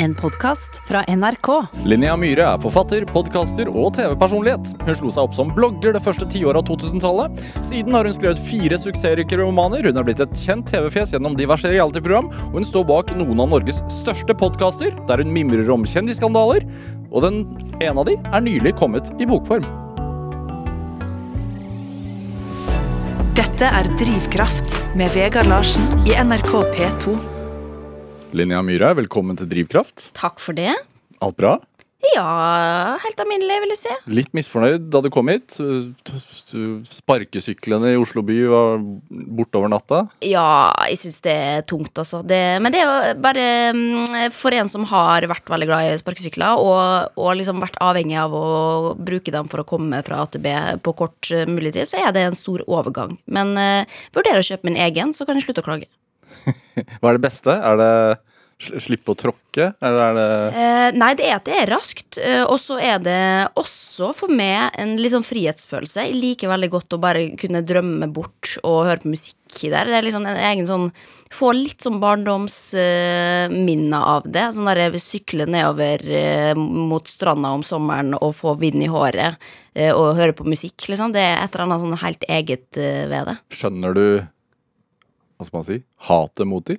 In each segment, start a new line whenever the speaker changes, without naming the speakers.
En podkast fra NRK.
Linnea Myhre er forfatter, podkaster og TV-personlighet. Hun slo seg opp som blogger det første tiåret av 2000-tallet. Siden har hun skrevet fire suksessrike romaner. Hun er blitt et kjent TV-fjes gjennom diverse reality-program, og hun står bak noen av Norges største podkaster, der hun mimrer om kjendisskandaler. Og den ene av de er nylig kommet i bokform.
Dette er Drivkraft med Vegard Larsen i NRK P2.
Linnea Myhre, velkommen til Drivkraft.
Takk for det.
Alt bra?
Ja, helt alminnelig, vil jeg si.
Litt misfornøyd da du kom hit. Sparkesyklene i Oslo by var borte over natta.
Ja, jeg syns det er tungt, altså. Det, men det er jo bare mm, for en som har vært veldig glad i sparkesykler, og, og liksom vært avhengig av å bruke dem for å komme fra AtB på kort uh, mulig tid, så er det en stor overgang. Men uh, vurderer å kjøpe min egen, så kan jeg slutte å klage.
Hva er det beste? Er det slippe å tråkke? Eller er det
Eh, nei, det er at det er raskt. eh, og så er det også for meg en litt sånn frihetsfølelse. Jeg liker veldig godt å bare kunne drømme bort og høre på musikk der. Det er liksom en egen sånn Få litt sånn barndomsminner av det. Sånn der sykle nedover eh, mot stranda om sommeren og få vind i håret eh, og høre på musikk, liksom. Det er et eller annet sånn helt eget eh, ved det.
Skjønner du Hva skal man si? Hatet mot de?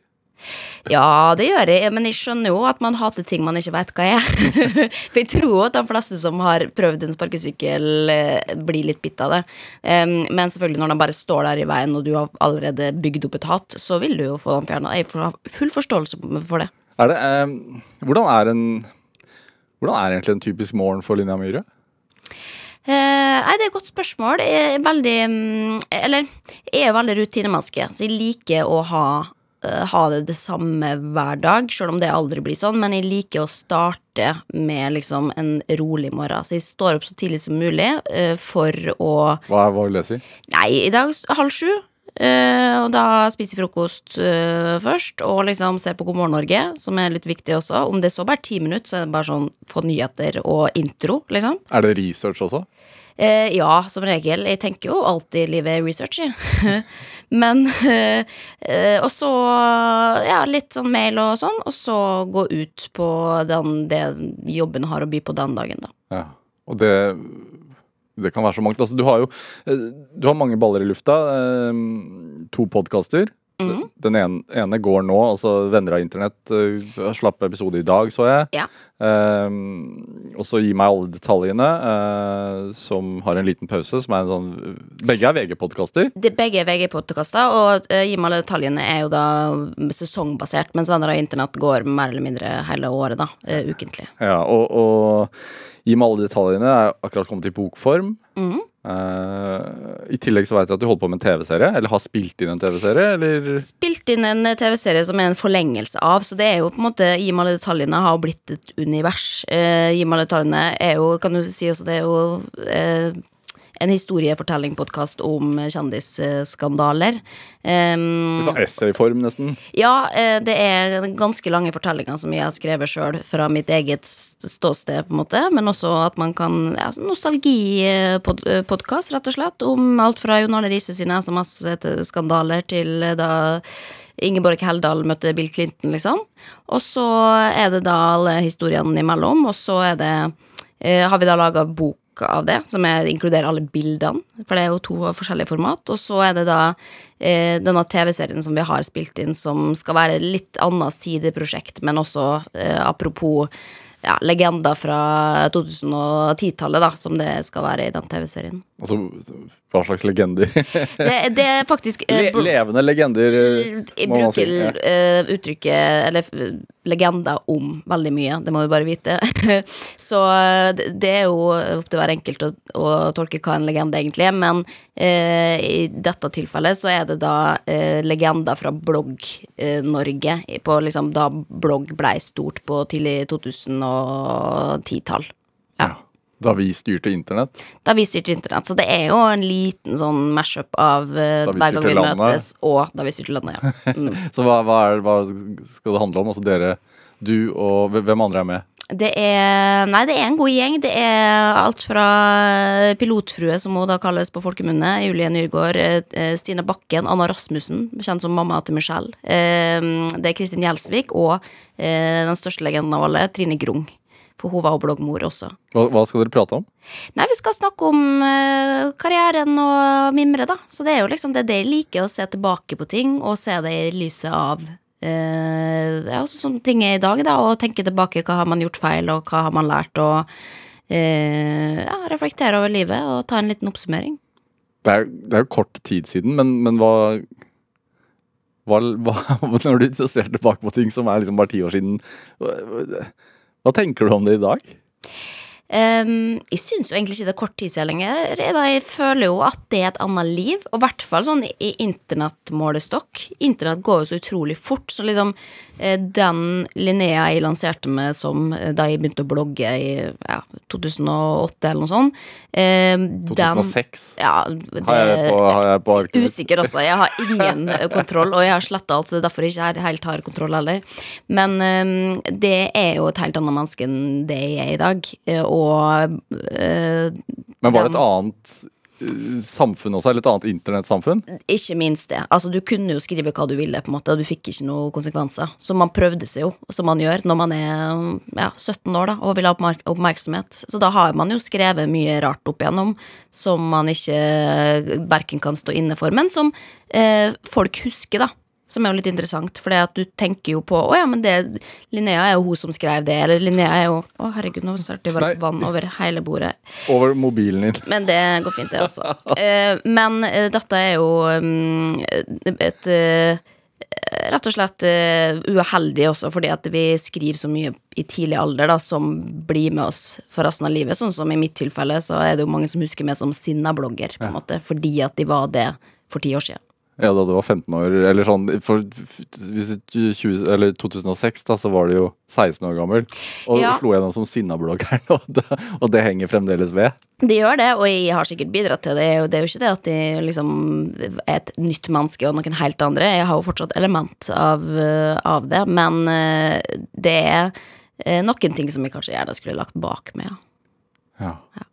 Ja, det gjør jeg, men jeg skjønner jo at man hater ting man ikke vet hva er. For jeg tror at de fleste som har prøvd en sparkesykkel, eh, blir litt bitt av det. Men selvfølgelig, når de bare står der i veien, og du har allerede bygd opp et hat, så vil du jo få dem fjerna. Jeg får ha full forståelse for det.
Er det eh, hvordan, er en, hvordan er egentlig en typisk morgen for Linnea Myhre?
Eh, nei, det er et godt spørsmål. Jeg er veldig mm, Eller, jeg er veldig rutinemenneske, så jeg liker å ha eh, ha det det samme hver dag, selv om det aldri blir sånn. Men jeg liker å starte med liksom en rolig morgen. Så jeg står opp så tidlig som mulig eh, for å
Hva, er- hva vil det si?
Nei, i dag halv sju. Uh, og da spiser jeg frokost uh, først, og liksom ser på God morgen Norge, som er litt viktig også. Om det så bare er ti minutter, så er det bare sånn få nyheter og intro, liksom.
Er det research også?
Eh, ja, som regel. Jeg tenker jo alltid livet research, jeg. Men eh, eh, Og så ja, litt sånn mail og sånn, og så gå ut på den, det jobben har å by på den dagen, da.
Ja. Og det det kan være så mangt. Altså, du har jo eh, Du har mange baller i lufta. eh, To podkaster.
Mhm.
Den ene, ene går nå, altså Venner av internett. uh, Slapp episode i dag, så jeg.
Ja.
Uh, og så Gi meg alle detaljene, uh, som har en liten pause. Som er en sånn Begge er VG-podkaster.
Begge er VG-podkaster, og uh, Gi meg alle detaljene er jo da sesongbasert, mens Venner av internett går mer eller mindre hele året, da. ukentlig.
Ja, og, og Gi meg alle detaljene er akkurat kommet i bokform.
Mhm.
Eh, I tillegg så vet jeg at du holder på med en TV-serie, eller har spilt inn en TV-serie, eller
Spilt inn en TV-serie som er en forlengelse av, så det er jo på en måte Gi meg alle detaljene har blitt et univers. Uh, Gi meg alle detaljene er jo, kan du si også, det er jo eh, en historiefortellingpodkast om kjendisskandaler. Um,
sånn essayform, nesten?
ja, eh, det er ganske lange fortellinger som jeg har skrevet sjøl fra mitt eget ståsted, på en måte, men også at man kan ja, Nostalgipodkast, rett og slett, om alt fra Jon Arne Riise sine SMS-skandaler til eh, da Ingeborg Heldal møtte Bill Clinton, liksom. Og så er det da alle historiene imellom, og så er det eh, har vi da laga bok av det, som er, inkluderer alle bildene, for det er jo to forskjellige format. Og så er det da eh, denne TV-serien som vi har spilt inn, som skal være litt annet sideprosjekt, men også eh, apropos ja, legender fra 2010-tallet, da, som det skal være i den TV-serien.
Altså, hva slags legender?
Det, det er faktisk eh,
Le levende legender, eh,
jeg
si.
bruker
Ja.
eh, uttrykket, eller eh, legender, om veldig mye. Det må du bare vite. så eh, det- er jo opp til hver enkelt å, å tolke hva en legende egentlig er, men eh, i dette tilfellet så er det da eh, legender fra Blogg-Norge, på liksom da blogg blei stort på tidlig 2010-tall.
Da vi styrte internett.
Da vi styrte internett. Så det er jo en liten sånn mash-up av eh, hver gang vi
landet.
møtes, og da vi styrte landet, ja. Mm.
Så hva, hva, er, hva skal det handle om? Altså dere, du og hvem andre er med?
Det er Nei, det er en god gjeng. Det er alt fra pilotfrue, som hun da kalles på folkemunne, Julie Nygaard, eh, Stine Bakken, Anna Rasmussen, kjent som mamma til Michelle. Eh, Det er Kristin Gjelsvik og eh, den største legenden av alle, Trine Grung. For hun var jo bloggmor også.
Hva, hva skal dere prate om?
Nei, vi skal snakke om uh, karrieren og mimre, da. Så det er jo liksom det, det jeg liker, å se tilbake på ting, og se det i lyset av uh, ja, også sånne ting er i dag, da, og tenke tilbake hva har man gjort feil, og hva har man lært, og uh, ja, reflektere over livet og ta en liten oppsummering.
Det er, det er jo kort tid siden, men, men hva, hva, hva Når du ser tilbake på ting som er liksom bare ti år siden, hva, tenker du om det i dag?
Ehm, jeg syns jo egentlig ikke det er kort tid siden lenger. Jeg føler jo at det er et annet liv, og i hvert fall sånn i internettmålestokk. Internett går jo så utrolig fort, så liksom eh, den Linnea jeg lanserte med som eh, da jeg begynte å blogge i ja, 2008 eller noe sånt eh, den-
2006?
Ja,
Har jeg på, har jeg på arket?
Usikker også. Jeg har ingen eh, kontroll, og jeg har sletta alt, så det er derfor jeg ikke helt har kontroll heller. Men um, det er jo et helt annet menneske enn det jeg er i dag. eh, Og eh,
Men var det et annet eh, samfunn også, eller et annet internettsamfunn?
ikke minst det. Altså, du kunne jo skrive hva du ville, på en måte, og du fikk ikke noen konsekvenser. Så man prøvde seg jo, som man gjør når man er ja, 17 år da, og vil ha oppmerk oppmerksomhet. Så da har man jo skrevet mye rart opp igjennom som man ikke verken kan stå inne for, men som eh, folk husker, da. Som er jo litt interessant, for du tenker jo på Å ja, men det Linnea er jo hun som skrev det, eller Linnea er jo Å, herregud, nå starter det vann over hele bordet.
Over mobilen din?
Men det går fint, det, altså. Eh, men eh, dette er jo um, et eh, Rett og slett uheldig også, fordi at vi skriver så mye i tidlig alder da, som blir med oss for resten av livet. Sånn som i mitt tilfelle, så er det jo mange som husker meg som sinna-blogger, på en måte, fordi at de var det for ti år siden.
Ja, da du var 15 år, eller sånn for, hvis 20, eller 2006, da, så var du jo 16 år gammel. Og
Ja.
slo gjennom som sinnabloggeren, og, det- og det henger fremdeles ved.
De gjør det, og jeg har sikkert bidratt til det. Det er jo- Det er jo ikke det at de liksom er et nytt menneske og noen helt andre. Jeg har jo fortsatt element av, eh, av det, men eh, det er eh, noen ting som jeg kanskje gjerne skulle lagt bak meg. Ja.
Ja.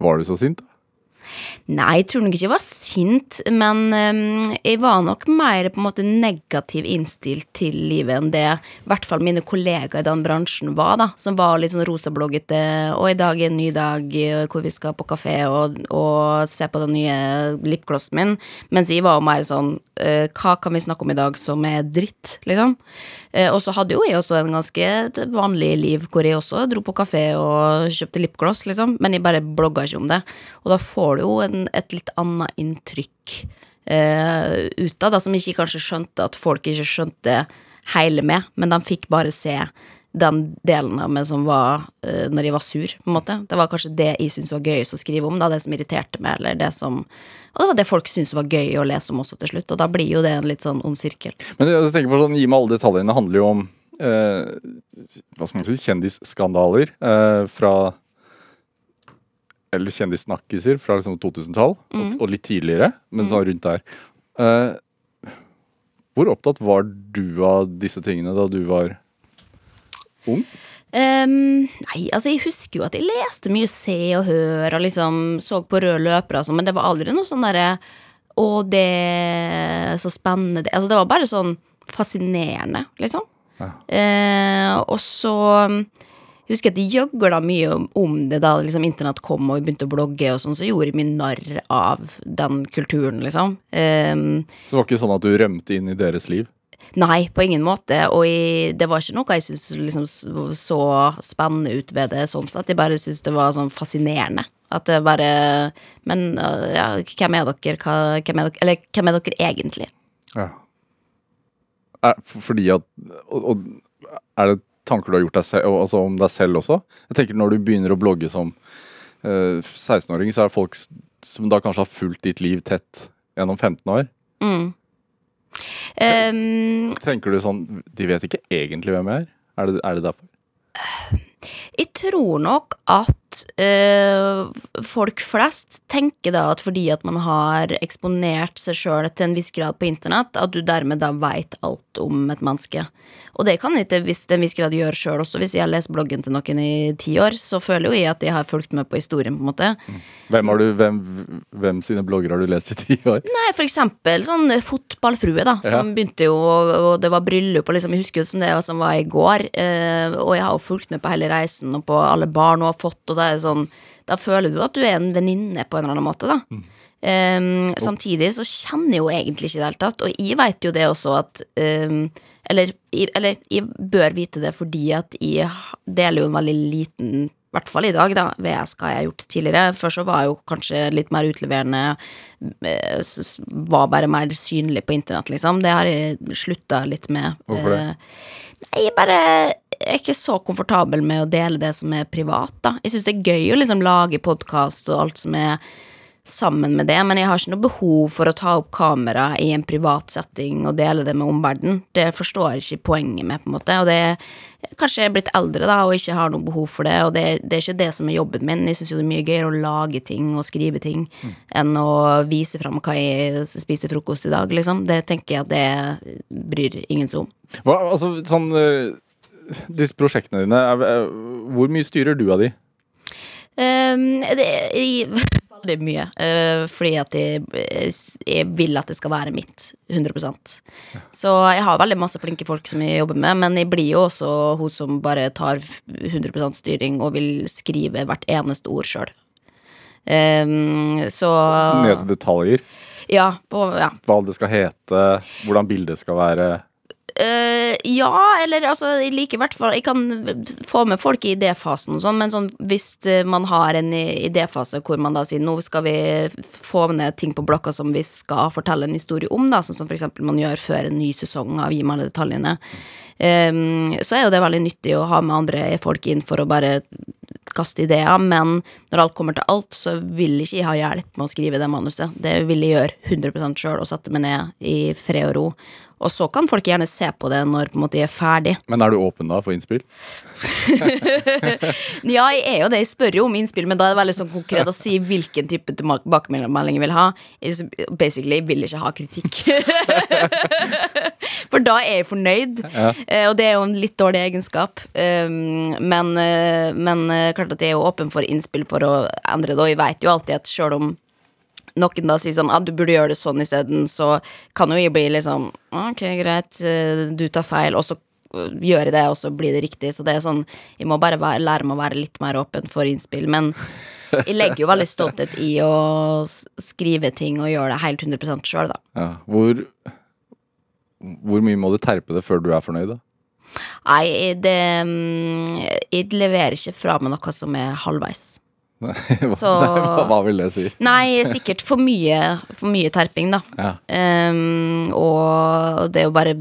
Var du så sint? da?
Nei, jeg tror nok ikke jeg var sint, men eh, jeg var nok mer på en måte negativ innstilt til livet enn det i hvert fall mine kollegaer i den bransjen var, da. Som var litt sånn rosabloggete, og i dag er en ny dag eh, hvor vi skal på kafé og, og se på den nye lipglossen min, mens jeg var mer sånn eh, hva kan vi snakke om i dag som er dritt, liksom? Eh, og så hadde jo jeg også en ganske vanlig liv hvor jeg også dro på kafé og kjøpte lipgloss, liksom, men jeg bare blogga ikke om det. Og da får du jo en, et litt annet inntrykk eh, ut av det, som ikke kanskje skjønte at folk ikke skjønte hele med, men de fikk bare se den delen av meg som var uh, når jeg var sur, på en måte. Det var kanskje det jeg syntes var gøyest å skrive om, da, det som irriterte meg, eller det som Og det var det folk syntes var gøy å lese om også til slutt, og da blir jo det en litt sånn ond sirkel.
Men jeg tenker på sånn, Gi meg alle detaljene. Det handler jo om uh, hva skal man si, kjendisskandaler uh, fra Eller kjendissnakkiser fra liksom 2000-tall, og, og litt tidligere, men sånn rundt der. Uh, hvor opptatt var du av disse tingene da du var ung?
Um, nei, altså jeg husker jo at jeg leste mye Se og Hør og liksom så på røde løpere og sånn, men det var aldri noe sånn derre Å, det så spennende Altså det var bare sånn fascinerende, liksom.
Ja.
Uh, og så um, jeg husker at jeg gjøgla mye om, om det da liksom internett kom og vi begynte å blogge og sånn, så gjorde jeg mye narr av den kulturen, liksom. Um,
Så det var ikke sånn at du rømte inn i deres liv?
Nei, på ingen måte. Og jeg, det var ikke noe jeg syntes liksom så spennende ut ved det. sånn sett. Jeg bare syntes det var sånn fascinerende. At det bare Men ja, hvem er dere? Hva, hvem er dere? Eller hvem er dere egentlig?
Ja. Er, fordi at og, og er det tanker du har gjort deg selv, altså om deg selv også? Jeg tenker Når du begynner å blogge som uh, 16-åring, så er det folk som da kanskje har fulgt ditt liv tett gjennom 15 år.
Mm. Ehm,
Tenker du sånn De vet ikke egentlig hvem jeg er? Er det, er det derfor?
jeg tror nok at eh, folk flest tenker da at fordi at man har eksponert seg sjøl til en viss grad på internett, at du dermed da veit alt om et menneske. Og det kan jeg til hvis- til en viss grad gjøre sjøl også. Hvis jeg har lest bloggen til noen i ti år, så føler jo jeg at jeg har fulgt med på historien, på en måte.
Hvem, har du, hvem, hvem sine blogger har du lest i ti år?
Nei, for eksempel sånn fotballfrue, da, som
Ja.
begynte jo, og det var bryllup, og liksom, jeg husker jo som det som var i går, øh, og jeg har jo fulgt med på hele reisen, og på alle barn hun har fått, og det er sånn, da føler du at du er en venninne på en eller annen måte, da. Eh, samtidig så kjenner jeg jo egentlig ikke i det hele tatt, og jeg vet jo det også at um, eller, eller jeg bør vite det fordi at jeg deler jo en veldig liten i hvert fall i dag, da, VS hva jeg har gjort tidligere. Før så var jeg jo kanskje litt mer utleverende, eh, var bare mer synlig på internett, liksom. Det har jeg slutta litt med.
Hvorfor det?
Nei, Nei, jeg er ikke så komfortabel med å dele det som er privat, da. Jeg syns det er gøy å liksom lage podkast og alt som er sammen med det, men jeg har ikke noe behov for å ta opp kamera i en privat setting og dele det med omverdenen. Det forstår jeg ikke poenget med, på en måte. Og det er Kanskje jeg er blitt eldre da og ikke har noe behov for det, og det, det er ikke det som er jobben min. Jeg syns jo det er mye gøyere å lage ting og skrive ting enn å vise fram hva jeg spiste frokost i dag, liksom. Det tenker jeg at det bryr ingen seg om.
Hva, altså, sånn, eh, disse prosjektene dine, hvor mye styrer du av de?
Um, det er veldig mye. Uh, fordi at jeg, jeg vil at det skal være mitt. 100 Så jeg har veldig masse flinke folk som jeg jobber med, men jeg blir jo også hun som bare tar 100 styring og vil skrive hvert eneste ord sjøl. så
Ned til detaljer?
Ja, på, ja.
Hva det skal hete, hvordan bildet skal være?
Eh, ja, eller altså, jeg liker hvert fall Jeg kan få med folk i idéfasen og sånn, men sånn, hvis eh, man har en idéfase hvor man da sier nå skal vi få ned ting på blokka som vi skal fortelle en historie om, da, sånn som for eksempel man gjør før en ny sesong av Gi meg alle detaljene, um, så er jo det veldig nyttig å ha med andre folk inn for å bare kaste ideer, men når alt kommer til alt, så vil ikke jeg ha hjelp med å skrive det manuset. Det vil jeg gjøre 100 sjøl og sette meg ned i fred og ro. Og så kan folk gjerne se på det når på en måte de er ferdig.
Men er du åpen da for innspill?
Ja, jeg er jo det. Jeg spør jo om innspill, men da er det veldig sånn konkret å si hvilken type tilbakemelding jeg vil ha. Jeg basically vil ikke ha kritikk. For da er jeg fornøyd, ja. og det er jo en litt dårlig egenskap. Um, men, eh, men eh, klart at jeg er jo åpen for innspill for å endre det, og jeg vet jo alltid at sjøl om noen da sier sånn at du burde gjøre det sånn isteden, så kan jo jeg bli liksom Ok, greit, eh, du tar feil, og så gjøre gjør jeg det, og så blir det riktig. Så det er sånn Jeg må bare være, lære meg å være litt mer åpen for innspill. Men jeg legger jo veldig stolthet i å skrive ting og gjøre det helt 100% sjøl, da.
Ja. Hvor, hvor mye må du terpe det før du er fornøyd, da?
Nei, det mm, Jeg leverer ikke fra meg noe som er halvveis.
Nei, hva,
Så-
nei, hva, vil det si?
Nei, sikkert for mye, for mye terping, da.
Ja.
Um, og det jo bare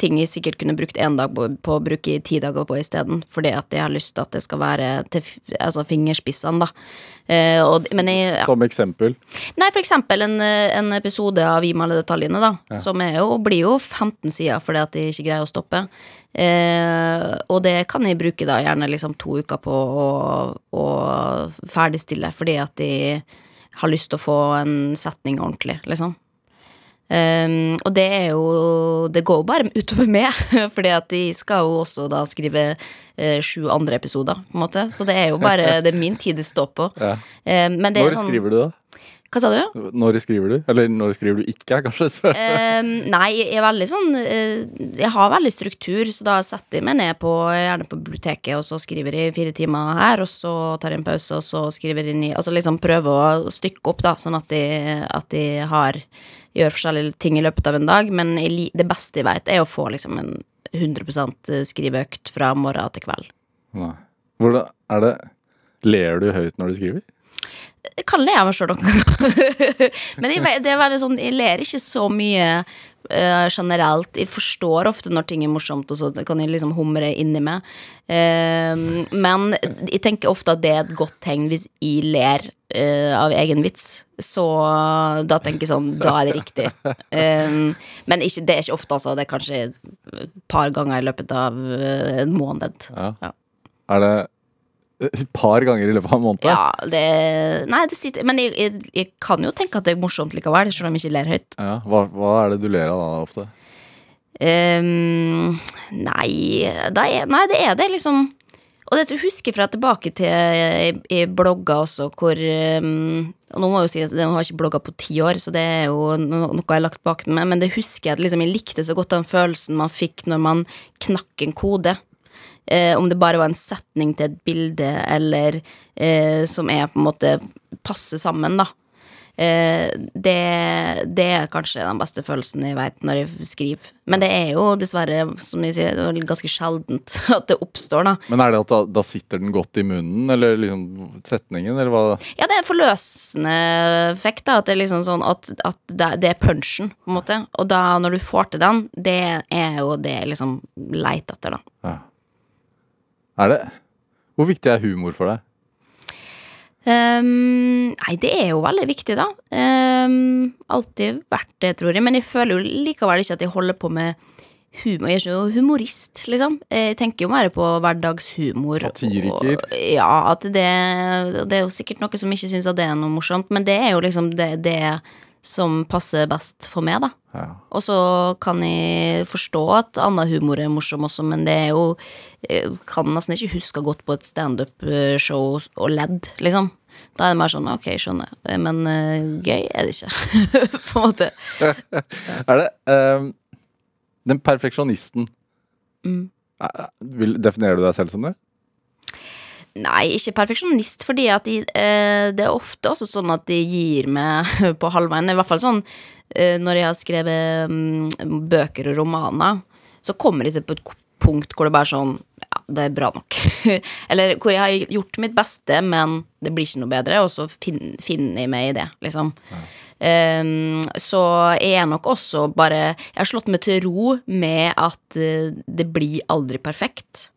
ting jeg sikkert kunne brukt én dag på, på å bruke ti dager på isteden. Fordi at jeg har lyst til at det skal være til altså fingerspissene, da. Uh, og, men jeg, ja.
Som eksempel.
Nei, for eksempel en, en episode av Gi meg alle detaljene, da. Som er jo, blir jo 15 sider fordi at de ikke greier å stoppe. Eh, og det kan jeg bruke da gjerne liksom to uker på å, å ferdigstille, fordi at de har lyst til å få en setning ordentlig, liksom. Um, og det er jo Det går jo bare utover meg, Fordi at de skal jo også da skrive uh, sju andre episoder, på en måte. Så det er jo bare Det er min tid det står på.
Ja.
Um, men det er
Når
sånn
skriver du, da?
Hva sa du?
Når skriver du? Eller når skriver du ikke, kanskje.
Ehm, nei, jeg er veldig sånn eh, Jeg har veldig struktur, så da setter jeg meg ned på gjerne på biblioteket, og så skriver jeg fire timer her, og så tar jeg en pause, og så skriver jeg ny i Altså liksom prøve å stykke opp, da, sånn at de, at de har Gjør forskjellige ting i løpet av en dag, men jeg, det beste jeg vet, er å få liksom en 100% skriveøkt fra morgen til kveld.
Nei. Hvordan er det Ler du høyt når du skriver?
Jeg kaller jeg meg sjøl noen. Men jeg, det er veldig sånn, jeg ler ikke så mye uh, generelt. Jeg forstår ofte når ting er morsomt, og så kan jeg liksom humre inni meg. Uh, men jeg tenker ofte at det er et godt tegn hvis jeg ler uh, av egen vits. Så da tenker jeg sånn, da er det riktig. Eh, men ikke, det er ikke ofte, altså. Det er kanskje et par ganger i løpet av eh, en måned.
Ja.
Ja.
Er det Et par ganger i løpet av en måned?
Ja, det Nei, det sitter Men jeg, jeg, jeg kan jo tenke at det er morsomt likevel, selv om jeg ikke ler høyt.
Ja, hva, hva er det du ler av da ofte?
Um, nei, det er, nei, det er det, liksom. Og det husker fra tilbake til i blogger også, hvor um, Og nå må jeg jo si at jeg har ikke blogga på ti år, så det er jo noe jeg har lagt bak meg, men det husker jeg at liksom, jeg likte så godt den følelsen man fikk når man knakk en kode. Eh, om det bare var en setning til et bilde, eller eh, som er på en måte passe sammen, da. Eh, det, det er kanskje den beste følelsen jeg vet når jeg skriver. Men det er jo dessverre, som jeg sier, er ganske sjeldent at det oppstår, da.
Men er det at da, da sitter den godt i munnen, eller liksom setningen, eller hva?
Ja, det er forløsende effekt, da. At det er liksom sånn at, at det, er punchen, på en måte. Og da, når du får til den, det er jo det jeg liksom leiter etter, da.
Ja. Er det? Hvor viktig er humor for deg?
Um, nei, det er jo veldig viktig, da. Um, alltid vært det, tror jeg. Men jeg føler jo likevel ikke at jeg holder på med humor. Jeg er ikke jo humorist, liksom. Jeg tenker jo mer på hverdagshumor.
Satiriker.
Og, ja, at det Det er jo sikkert noe som ikke syns at det er noe morsomt, men det er jo liksom det, det som passer best for meg, da.
Ja.
Og så kan jeg forstå at annen humor er morsom også, men det er jo Jeg kan nesten ikke huske godt på et standup-show og ledd, liksom. Da er det mer sånn ok, skjønner, men uh, gøy er det ikke, på en måte.
Er det um, Den perfeksjonisten.
Mm.
Eh, definerer du deg selv som det?
Nei, ikke perfeksjonist, fordi at de, eh, det er ofte også sånn at de gir meg på halvveien. I hvert fall sånn eh, når jeg har skrevet mm, bøker og romaner, så kommer de til på et punkt hvor det bare er sånn Ja, det er bra nok. Eller hvor jeg har gjort mitt beste, men det blir ikke noe bedre, og så fin, finner jeg meg i det, liksom. Um, så jeg er nok også bare Jeg har slått meg til ro med at uh, det blir aldri perfekt.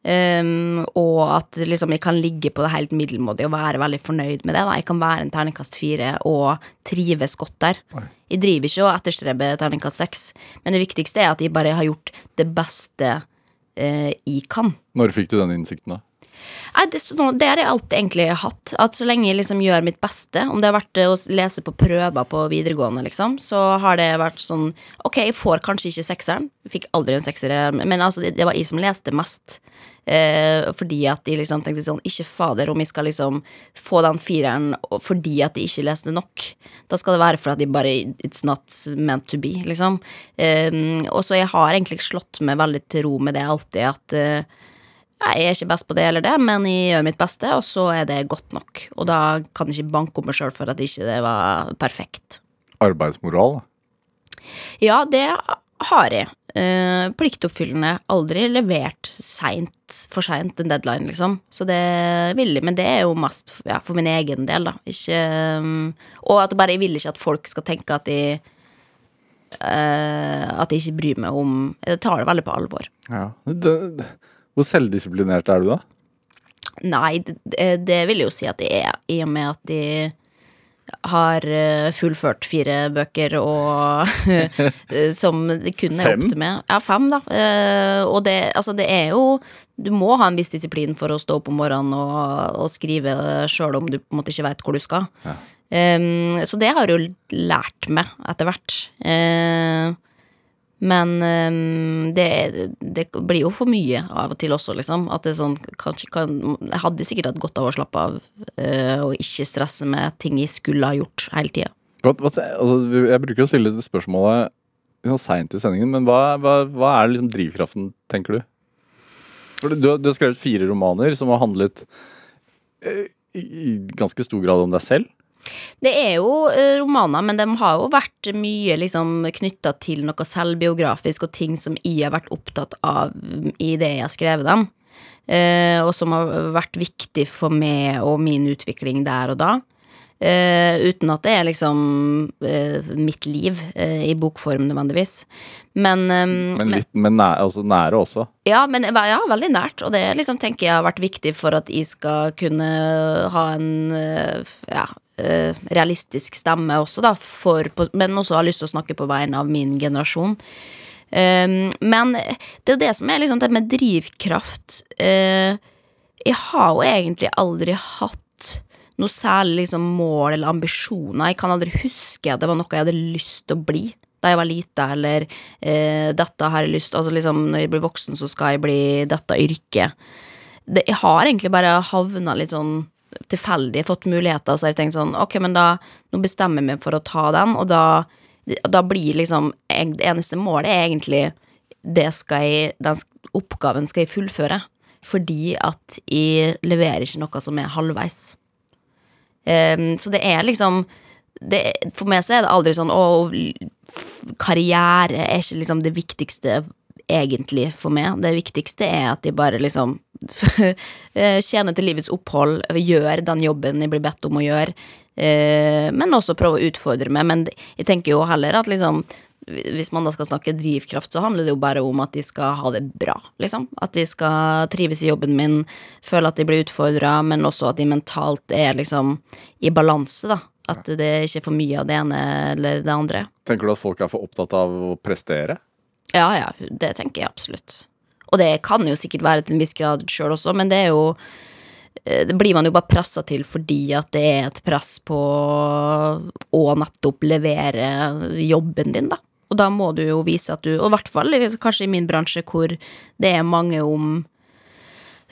Um, og at liksom jeg kan ligge på det helt middelmådige og være veldig fornøyd med det. Da. Jeg kan være en terningkast fire og trives godt der. Jeg driver ikke og etterstreber terningkast seks, men det viktigste er at jeg bare har gjort det beste uh, jeg kan.
Når fikk du den innsikten, da?
Nei, det, har jeg alltid egentlig hatt. At så lenge jeg liksom gjør mitt beste, om det har vært eh, å lese på prøver på videregående, liksom, så har det vært sånn Ok, jeg får kanskje ikke sekseren. Jeg fikk aldri en sekser, men altså, det var jeg som leste mest. Eh, fordi at de liksom tenkte sånn Ikke fader, om jeg skal liksom få den fireren fordi at de ikke leste nok. Da skal det være for at de bare It's not meant to be, liksom. Eh, og så jeg har egentlig slått meg veldig til ro med det alltid, at eh, Nei, jeg er ikke best på det eller det, men jeg gjør mitt beste, og så er det godt nok. Og da kan jeg ikke banke opp meg sjøl for at ikke det var perfekt.
Arbeidsmoral?
Ja, det har jeg. Eh, pliktoppfyllende. Aldri levert seint, for seint en deadline, liksom. Så det vil jeg, men det er jo mest ja, for min egen del, da. Ikke um, Og at bare jeg vil ikke at folk skal tenke at de eh, At jeg ikke bryr meg om Jeg tar det veldig på alvor.
Ja. Det, det, hvor selvdisiplinert er du, da?
Nei, det, det- det vil jeg jo si at det er, i og med at de har eh, fullført fire bøker og eh, som de kun er opp til meg. Ja, fem, da. Eh, Og det, altså, det er jo Du må ha en viss disiplin for å stå opp om morgenen og, og skrive sjøl om du på en måte ikke veit hvor du skal.
Ja.
Um, så det har jeg jo lært meg etter hvert. Eh, men um, det, det blir jo for mye av og til også, liksom. At det sånn kanskje kan, Jeg hadde sikkert hatt godt av å slappe av uh, og ikke stresse med ting jeg skulle ha gjort hele tida.
Altså, jeg bruker å stille det spørsmålet sånn seint i sendingen, men hva, hva, hva er liksom drivkraften, tenker du? For du, du har skrevet fire romaner som har handlet eh, i ganske stor grad om deg selv.
Det er jo eh, romaner, men de har jo vært mye liksom knytta til noe selvbiografisk og ting som jeg har vært opptatt av i det jeg har skrevet dem. Eh, og som har vært viktig for meg og min utvikling der og da. Eh, uten at det er liksom eh, mitt liv eh, i bokform nødvendigvis. Men, eh,
Men litt men næ, altså nære også.
ja, men ja, veldig nært. Og det liksom tenker jeg har vært viktig for at jeg skal kunne ha en ja, realistisk stemme også, da. For, men også har lyst til å snakke på vegne av min generasjon. Um, men det er jo det som er liksom det med drivkraft. eh, Jeg har jo egentlig aldri hatt noe særlig liksom mål eller ambisjoner. Jeg kan aldri huske at det var noe jeg hadde lyst til å bli da jeg var lita, eller eh, dette har jeg lyst Altså liksom, når jeg blir voksen, så skal jeg bli dette yrket. Det, jeg har egentlig bare havna litt sånn tilfeldig, fått muligheter, så har jeg tenkt sånn Ok, men da Nå bestemmer jeg meg for å ta den, og da, da blir liksom jeg, Det eneste målet er egentlig det skal jeg Den oppgaven skal jeg fullføre. Fordi at jeg leverer ikke noe som er halvveis. Um, så det er liksom det, For meg så er det aldri sånn Å, karriere er ikke liksom det viktigste egentlig for meg. Det viktigste er at de bare liksom eh, tjener til livets opphold, gjør den jobben de blir bedt om å gjøre, eh, men også prøve å utfordre meg. Men jeg tenker jo heller at liksom hvis man da skal snakke drivkraft, så handler det jo bare om at de skal ha det bra, liksom. At de skal trives i jobben min, føle at de blir utfordra, men også at de mentalt er liksom i balanse, da. At det ikke er for mye av det ene eller det andre.
Tenker du at folk er for opptatt av å prestere?
Ja, ja, det tenker jeg absolutt. Og det kan jo sikkert være til en viss grad sjøl også, men det er jo eh, det blir man jo bare pressa til fordi at det er et press på å nettopp levere jobben din, da. Og da må du jo vise at du Og i hvert fall kanskje i min bransje hvor det er mange om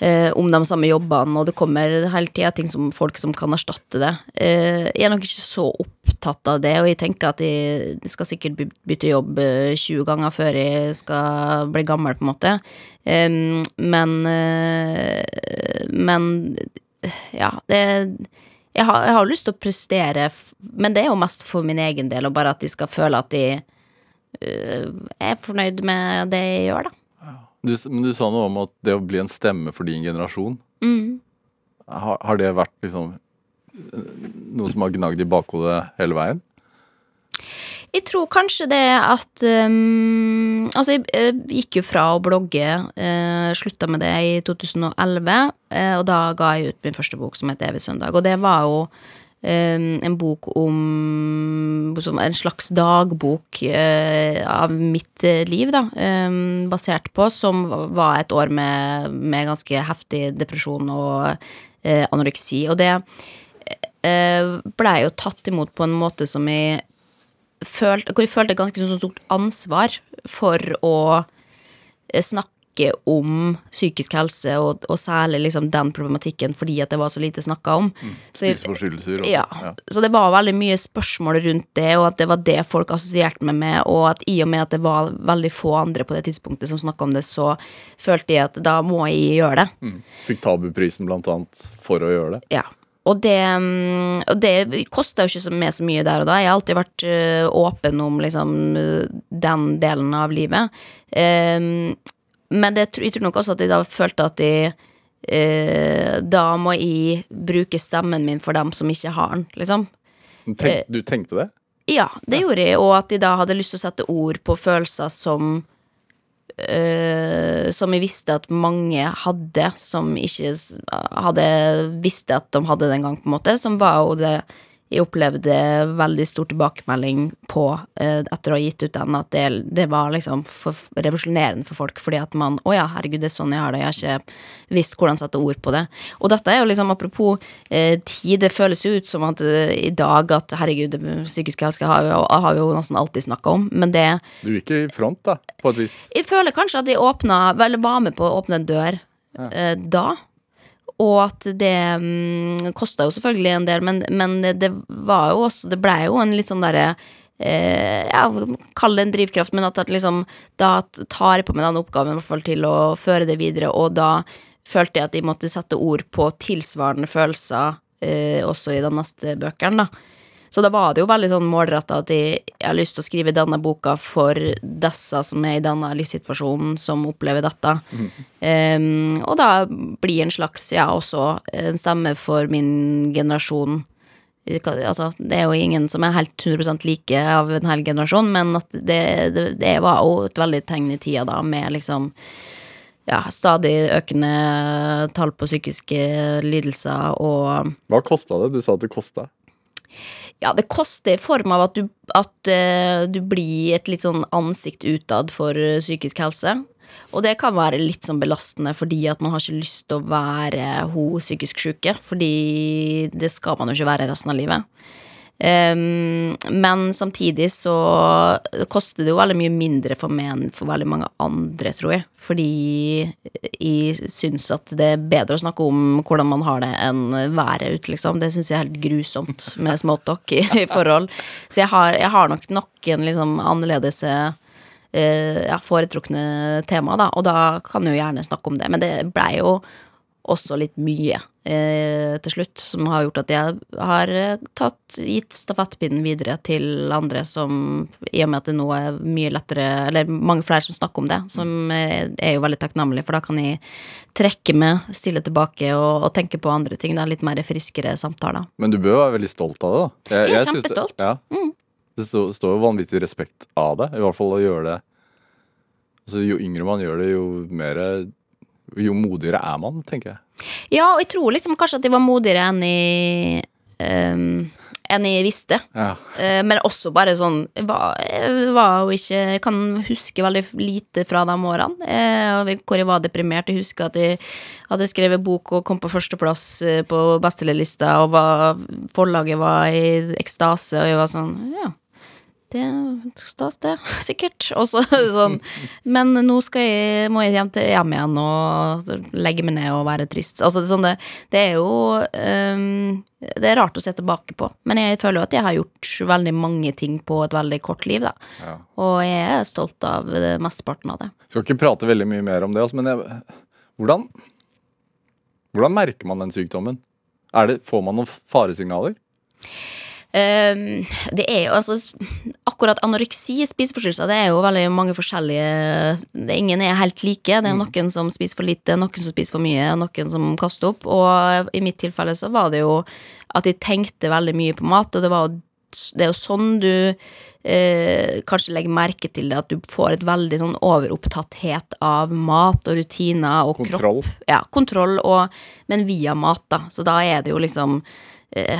eh, om de samme jobbene, og det kommer hele tida ting som folk som kan erstatte det. Eh, jeg er nok ikke så opptatt av det, og jeg tenker at jeg skal sikkert bytte jobb eh, 20 ganger før jeg skal bli gammel, på en måte. Eh, men eh, Men ja, det jeg har, jeg har lyst til å prestere, men det er jo mest for min egen del, og bare at de skal føle at de uh, er fornøyd med det jeg gjør, da.
Du, men du sa noe om at det å bli en stemme for din generasjon.
Mm.
Har, har det vært liksom eh, noe som har gnagd i bakhodet hele veien?
Jeg tror kanskje det at um, Altså, jeg eh, gikk jo fra å blogge, uh, slutta med det i 2011, uh, og da ga jeg ut min første bok som het Evig søndag, og det var jo en bok om En slags dagbok eh, av mitt eh, liv, da, um, basert på, som var et år med, med ganske heftig depresjon og eh, anoreksi, og det blei jo tatt imot på en måte som jeg følte, hvor jeg følte et ganske sånn stort ansvar for å eh, snakke om psykisk helse, og, og særlig liksom den problematikken, fordi at det var så lite snakka om. Så jeg-
Spiseforstyrrelser?
ja. Så det var veldig mye spørsmål rundt det, og at det var det folk assosierte meg med, og at i og med at det var veldig få andre på det tidspunktet som snakka om det, så følte jeg at da må jeg gjøre det.
Mm. Fikk Tabuprisen blant annet for å gjøre det.
Ja. Og det, mm, og det kosta jo ikke så, med så mye der og da. Jeg har alltid vært øh, åpen om liksom den delen av livet. Ehm, men det, jeg tror nok også at jeg da følte at jeg eh, Da må jeg bruke stemmen min for dem som ikke har den, liksom.
Tenk, du tenkte det?
Ja, det gjorde jeg, og at jeg da hadde lyst til å sette ord på følelser som eh, Som jeg visste at mange hadde, som ikke hadde visste at de hadde den gang, på en måte. Som var jo det jeg opplevde veldig stor tilbakemelding på øh, etter å ha gitt ut den, at det, det var liksom for, revolusjonerende for folk, fordi at man Å ja, herregud, det er sånn jeg har det, jeg har ikke visst hvordan sette ord på det. Og dette er jo liksom, apropos eh, tid, det føles jo ut som at eh, i dag at herregud, psykisk helse har, har vi jo nesten alltid snakka om, men det
Du gikk i front, da, på et vis.
Jeg føler kanskje at de åpna, vel var med på å åpne en dør eh, da. Og at det um, kosta jo selvfølgelig en del, men, men det, det var jo også Det blei jo en litt sånn derre eh, Ja, kall det en drivkraft, men at, at liksom Da tar jeg på meg den oppgaven i hvert fall til å føre det videre, og da følte jeg at de måtte sette ord på tilsvarende følelser eh, også i de neste bøkene, da. Så da var det jo veldig sånn målretta at jeg, jeg har lyst til å skrive denne boka for disse som er i denne livssituasjonen, som opplever dette. Em, og da blir en slags, ja, også en stemme for min generasjon. Altså, det er jo ingen som er helt 100% like av en hel generasjon, men at det, det, det var jo et veldig tegn i tida da, med liksom ja, stadig økende tall på psykiske lidelser og
Hva kosta det? Du sa at det kosta.
Ja, det koster i form av at du, at, eh, du blir et litt sånn ansikt utad for eh, psykisk helse. Og det kan være litt sånn belastende fordi at man har ikke lyst til å være hun psykisk syke. Fordi det skal man jo ikke være resten av livet. Ehm, men samtidig så koster det jo veldig mye mindre for meg enn for veldig mange andre, tror jeg. Fordi jeg syns at det er bedre å snakke om hvordan man har det, enn været ute, liksom. Det syns jeg er helt grusomt med smalltalk i, i forhold. Så jeg har, jeg har nok noen liksom annerledes uh, ja, foretrukne tema, da. Og da kan jeg jo gjerne snakke om det. Men det blei jo også litt mye eh, til slutt, som har gjort at jeg har eh, tatt, gitt stafettpinnen videre til andre som I og med at det nå er mye lettere, eller mange flere som snakker om det, som er, er jo veldig takknemlig, for da kan jeg trekke meg, stille tilbake og, og tenke på andre ting. Da, litt mer friskere samtaler.
Men du bør være veldig stolt av det, da.
Jeg er
synes det-
kjempestolt.
Ja.
Mm.
Det står, står jo vanvittig respekt av det, i hvert fall å gjøre det. Altså, jo yngre man gjør det, jo mer Jo modigere er man, tenker jeg.
Ja, og jeg tror liksom kanskje at jeg var modigere enn jeg um, enn jeg visste.
Ja.
Eh, men også bare sånn Jeg var, jeg var jo ikke Jeg kan huske veldig lite fra de årene. eh, hvor jeg var deprimert. Jeg husker at jeg hadde skrevet bok og kom på førsteplass eh, på bestselgerlista, og var, forlaget var i ekstase, og jeg var sånn Ja. Det er stas, det. Sikkert. Også, sånn Men nå jeg, må jeg hjem, til, hjem igjen og legge meg ned og være trist. Altså, det, er sånn det, det er jo um, Det er rart å se tilbake på. Men jeg føler jo at jeg har gjort veldig mange ting på et veldig kort liv, da.
Ja.
Og jeg er stolt av mesteparten av det.
Skal ikke prate veldig mye mer om det, altså, men jeg, hvordan Hvordan merker man den sykdommen? Det, får man noen faresignaler?
Ehm, det er jo altså Akkurat anoreksi, spiseforstyrrelser, det er jo veldig mange forskjellige det, Ingen er helt like. Det er noen som spiser for lite, noen som spiser for mye, noen som kaster opp. Og i mitt tilfelle så var det jo at jeg tenkte veldig mye på mat, og det var det er jo sånn du eh, kanskje legger merke til det, at du får et veldig sånn overopptatthet av mat og rutiner og kropp
Kontroll?
ja, kontroll, og, men via mat, da. Så da er det jo liksom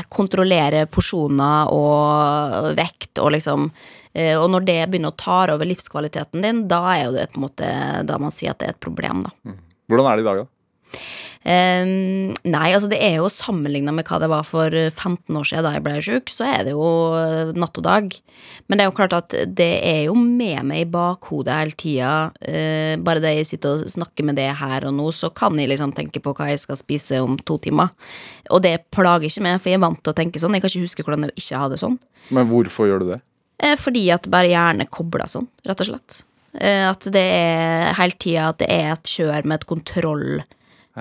kontrollere porsjoner og vekt og liksom eh, Og når det begynner å ta over livskvaliteten din, da er jo det på en måte Da man sier at det er et problem, da.
Hvordan er det i dag, da?
Ehm, nei, altså det er jo sammenligna med hva det var for 15 år siden da jeg ble sjuk, så er det jo eh, natt og dag. Men det er jo klart at det er jo med meg i bakhodet hele tida. Uh, bare det jeg sitter og snakker med det her og nå, så kan jeg liksom tenke på hva jeg skal spise om to timer. Og det plager ikke meg, for jeg er vant til å tenke sånn. Jeg kan ikke huske hvordan jeg ikke hadde sånn.
Men hvorfor gjør du det?
Uh, fordi at bare hjernen kobler sånn, rett og slett. Eh, at det er hele tida at det er et kjør med et kontroll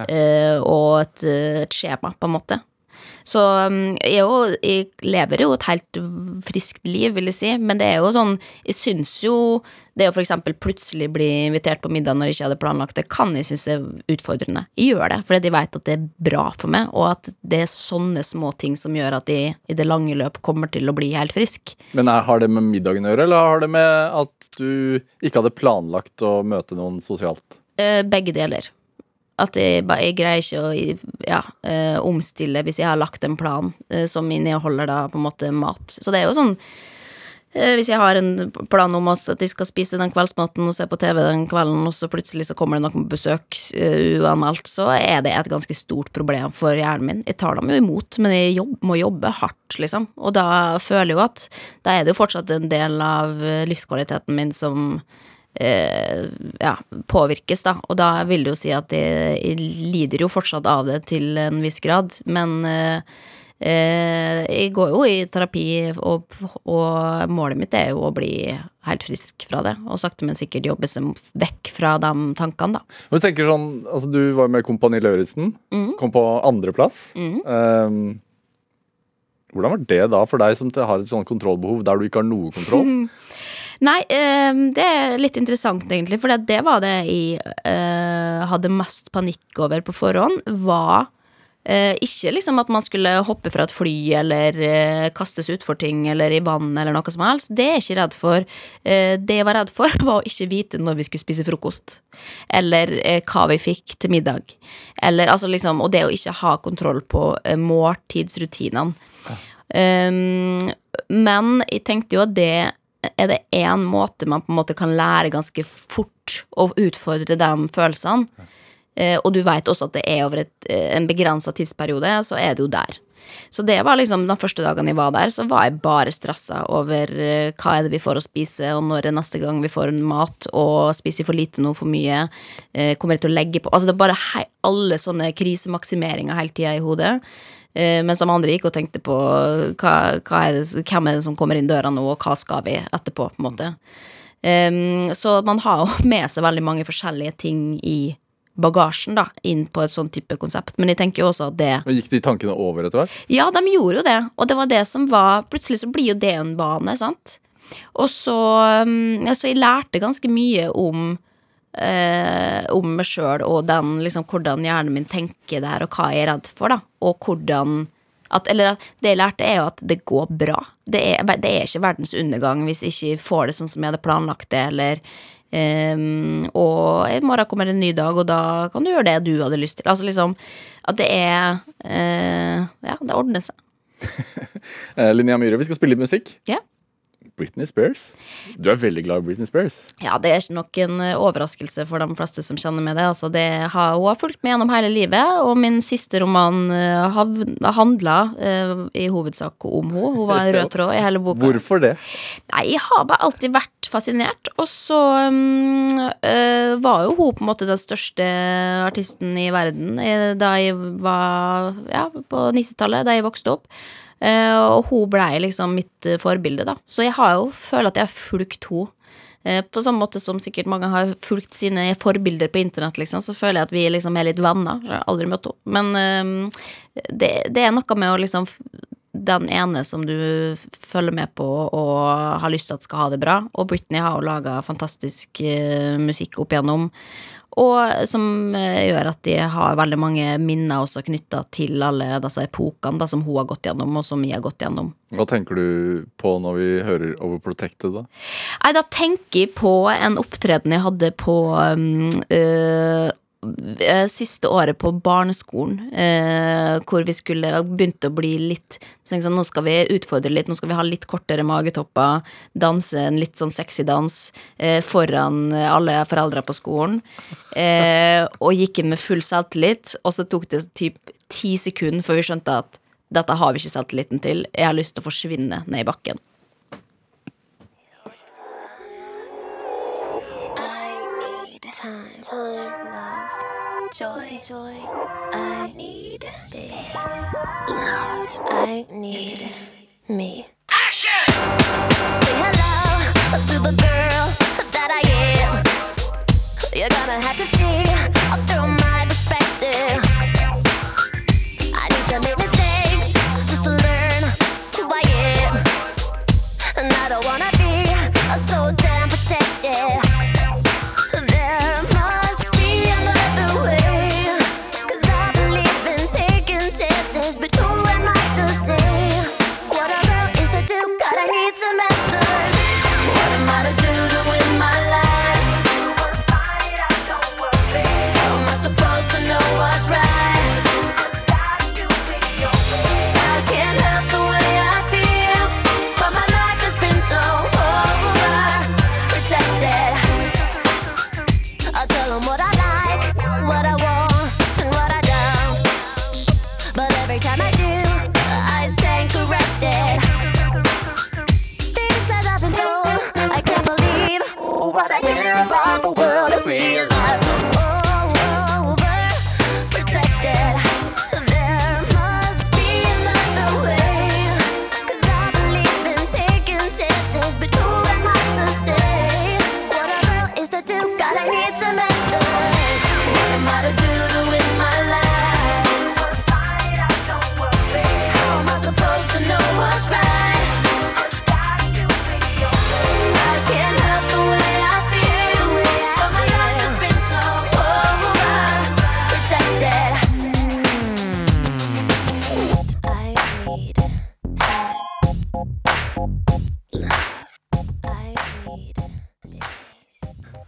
eh, og et, eh, et skjema, på en måte. Så um, jeg, jo, jeg lever jo et helt friskt liv, vil jeg si, men det er jo sånn Jeg syns jo det å eksempel plutselig bli invitert på middag når jeg ikke hadde planlagt det, kan jeg synes er utfordrende. Jeg gjør det, fordi jeg vet at det er bra for meg, og at det er sånne små ting som gjør at jeg i det lange løp kommer til å bli helt frisk.
Men er, Har det med middagen å gjøre, eller har det med at du ikke hadde planlagt å møte noen sosialt?
Eh, begge deler. At jeg, jeg greier ikke å ja, eh, omstille hvis jeg har lagt en plan eh, som inneholder da på en måte mat. Så det er jo sånn eh, Hvis jeg har en plan om at jeg skal spise den kveldsmaten og se på TV den kvelden, og så plutselig så kommer det noen på besøk eh, uanmeldt, så er det et ganske stort problem for hjernen min. Jeg tar dem jo imot, men jeg jobb, må jobbe hardt, liksom. Og da føler jeg jo at da er det jo fortsatt en del av livskvaliteten min som eh, ja, påvirkes, da. Og da vil det jo si at jeg lider jo fortsatt av det til en viss grad, men eh, eh, jeg går jo i terapi, og, og målet mitt er jo å bli helt frisk fra det, og sakte, men sikkert jobbe seg vekk fra de tankene, da.
Men du tenker sånn, altså Du var med Kompani Lauritzen. Kom på andreplass. Um, hvordan var det da for deg som har et sånt kontrollbehov der du ikke har noe kontroll?
Nei, eh, det er litt interessant, egentlig. For det var det jeg eh, hadde mest panikk over på forhånd. Var eh, ikke liksom at man skulle hoppe fra et fly eller eh, kastes utfor ting eller i vann eller noe som helst. Det er jeg ikke redd for. Det jeg var redd for, var å ikke vite når vi skulle spise frokost. Eller hva vi fikk til middag. Eller altså liksom Og det å ikke ha kontroll på måltidsrutinene. Um, men jeg tenkte jo at det er det én måte man på en måte kan lære ganske fort å utfordre de følelsene, eh, og du veit også at det er over et, eh, en begrensa tidsperiode, så er det jo der. Så det var liksom de første dagene jeg var der, så var jeg bare stressa over eh, hva er det vi får å spise, og når er neste gang vi får mat, og spiser jeg for lite nå, for mye, eh, kommer jeg til å legge på Altså det er bare hei, alle sånne krisemaksimeringer hele tida i hodet. Eh, mens de andre gikk og tenkte på hva, hva er det, hvem er det som kommer inn døra nå, og hva skal vi etterpå, på en måte. Um, så man har jo med seg veldig mange forskjellige ting i bagasjen da, inn på et sånn type konsept. Men jeg tenker jo også at det
Men Gikk de tankene over etter hvert?
Ja, de gjorde jo det. Og det var det som var Plutselig så blir jo det en bane, sant. Og så um, Så jeg lærte ganske mye om eh, om meg sjøl og den, liksom, hvordan hjernen min tenker der, og hva jeg er redd for, da. Og hvordan at, eller det jeg lærte, er jo at det går bra. Det er, det er ikke verdens undergang hvis jeg ikke får det sånn som jeg hadde planlagt det, eller Um, og i morgen kommer en ny dag, og da kan du gjøre det du hadde lyst til. Altså liksom At det er uh, Ja, det ordner seg.
Eh, Linnea Myhre, vi skal spille litt musikk.
Ja.
Britney Spears. Du er veldig glad i Britney Spears.
Ja, det er ikke nok en eh, overraskelse for de fleste som kjenner med det. Altså, det har, hun har fulgt med gjennom hele livet, og min siste roman uh, handla uh, i hovedsak om henne. Hun var en rød tråd i hele boka.
Hvorfor det?
Nei, jeg har bare alltid vært fascinert. Og så um, uh, var jo hun på en måte den største artisten i verden da jeg var ja, på 90-tallet, da jeg vokste opp. Uh, og hun blei liksom mitt uh, forbilde, da. Så jeg har jo føler at jeg har fulgt henne. Uh, på samme måte som sikkert mange har fulgt sine forbilder på internett, liksom, så føler jeg at vi liksom er litt venner. Jeg har aldri møtt henne. Men det, det, er noe med å liksom Den ene som du følger med på og har lyst til at skal ha det bra. Og Britney har jo laga fantastisk musikk opp igjennom. Og som eh, gjør at de har veldig mange minner også knytta til alle disse epokene da, som hun har gått gjennom, og som vi har gått gjennom.
Hva tenker du på når vi hører Overprotected, da?
Nei, da tenker jeg på en opptreden jeg hadde på um, uh, Eh, siste året på barneskolen, eh, hvor vi skulle begynte å bli litt så sånn, Nå skal vi utfordre litt, nå skal vi ha litt kortere magetopper, danse en litt sånn sexy dans eh, foran alle foreldre på skolen. Eh, og gikk inn med full selvtillit, og så tok det typ ti sekunder før vi skjønte at dette har vi ikke selvtilliten til, jeg har lyst til å forsvinne ned i bakken. Time, time, love, joy, joy. I need space, love. I need me. Action! Say hello to the girl that I am. You're gonna have to see through my perspective. I need to make mistakes just to learn who I am, and I don't wanna be so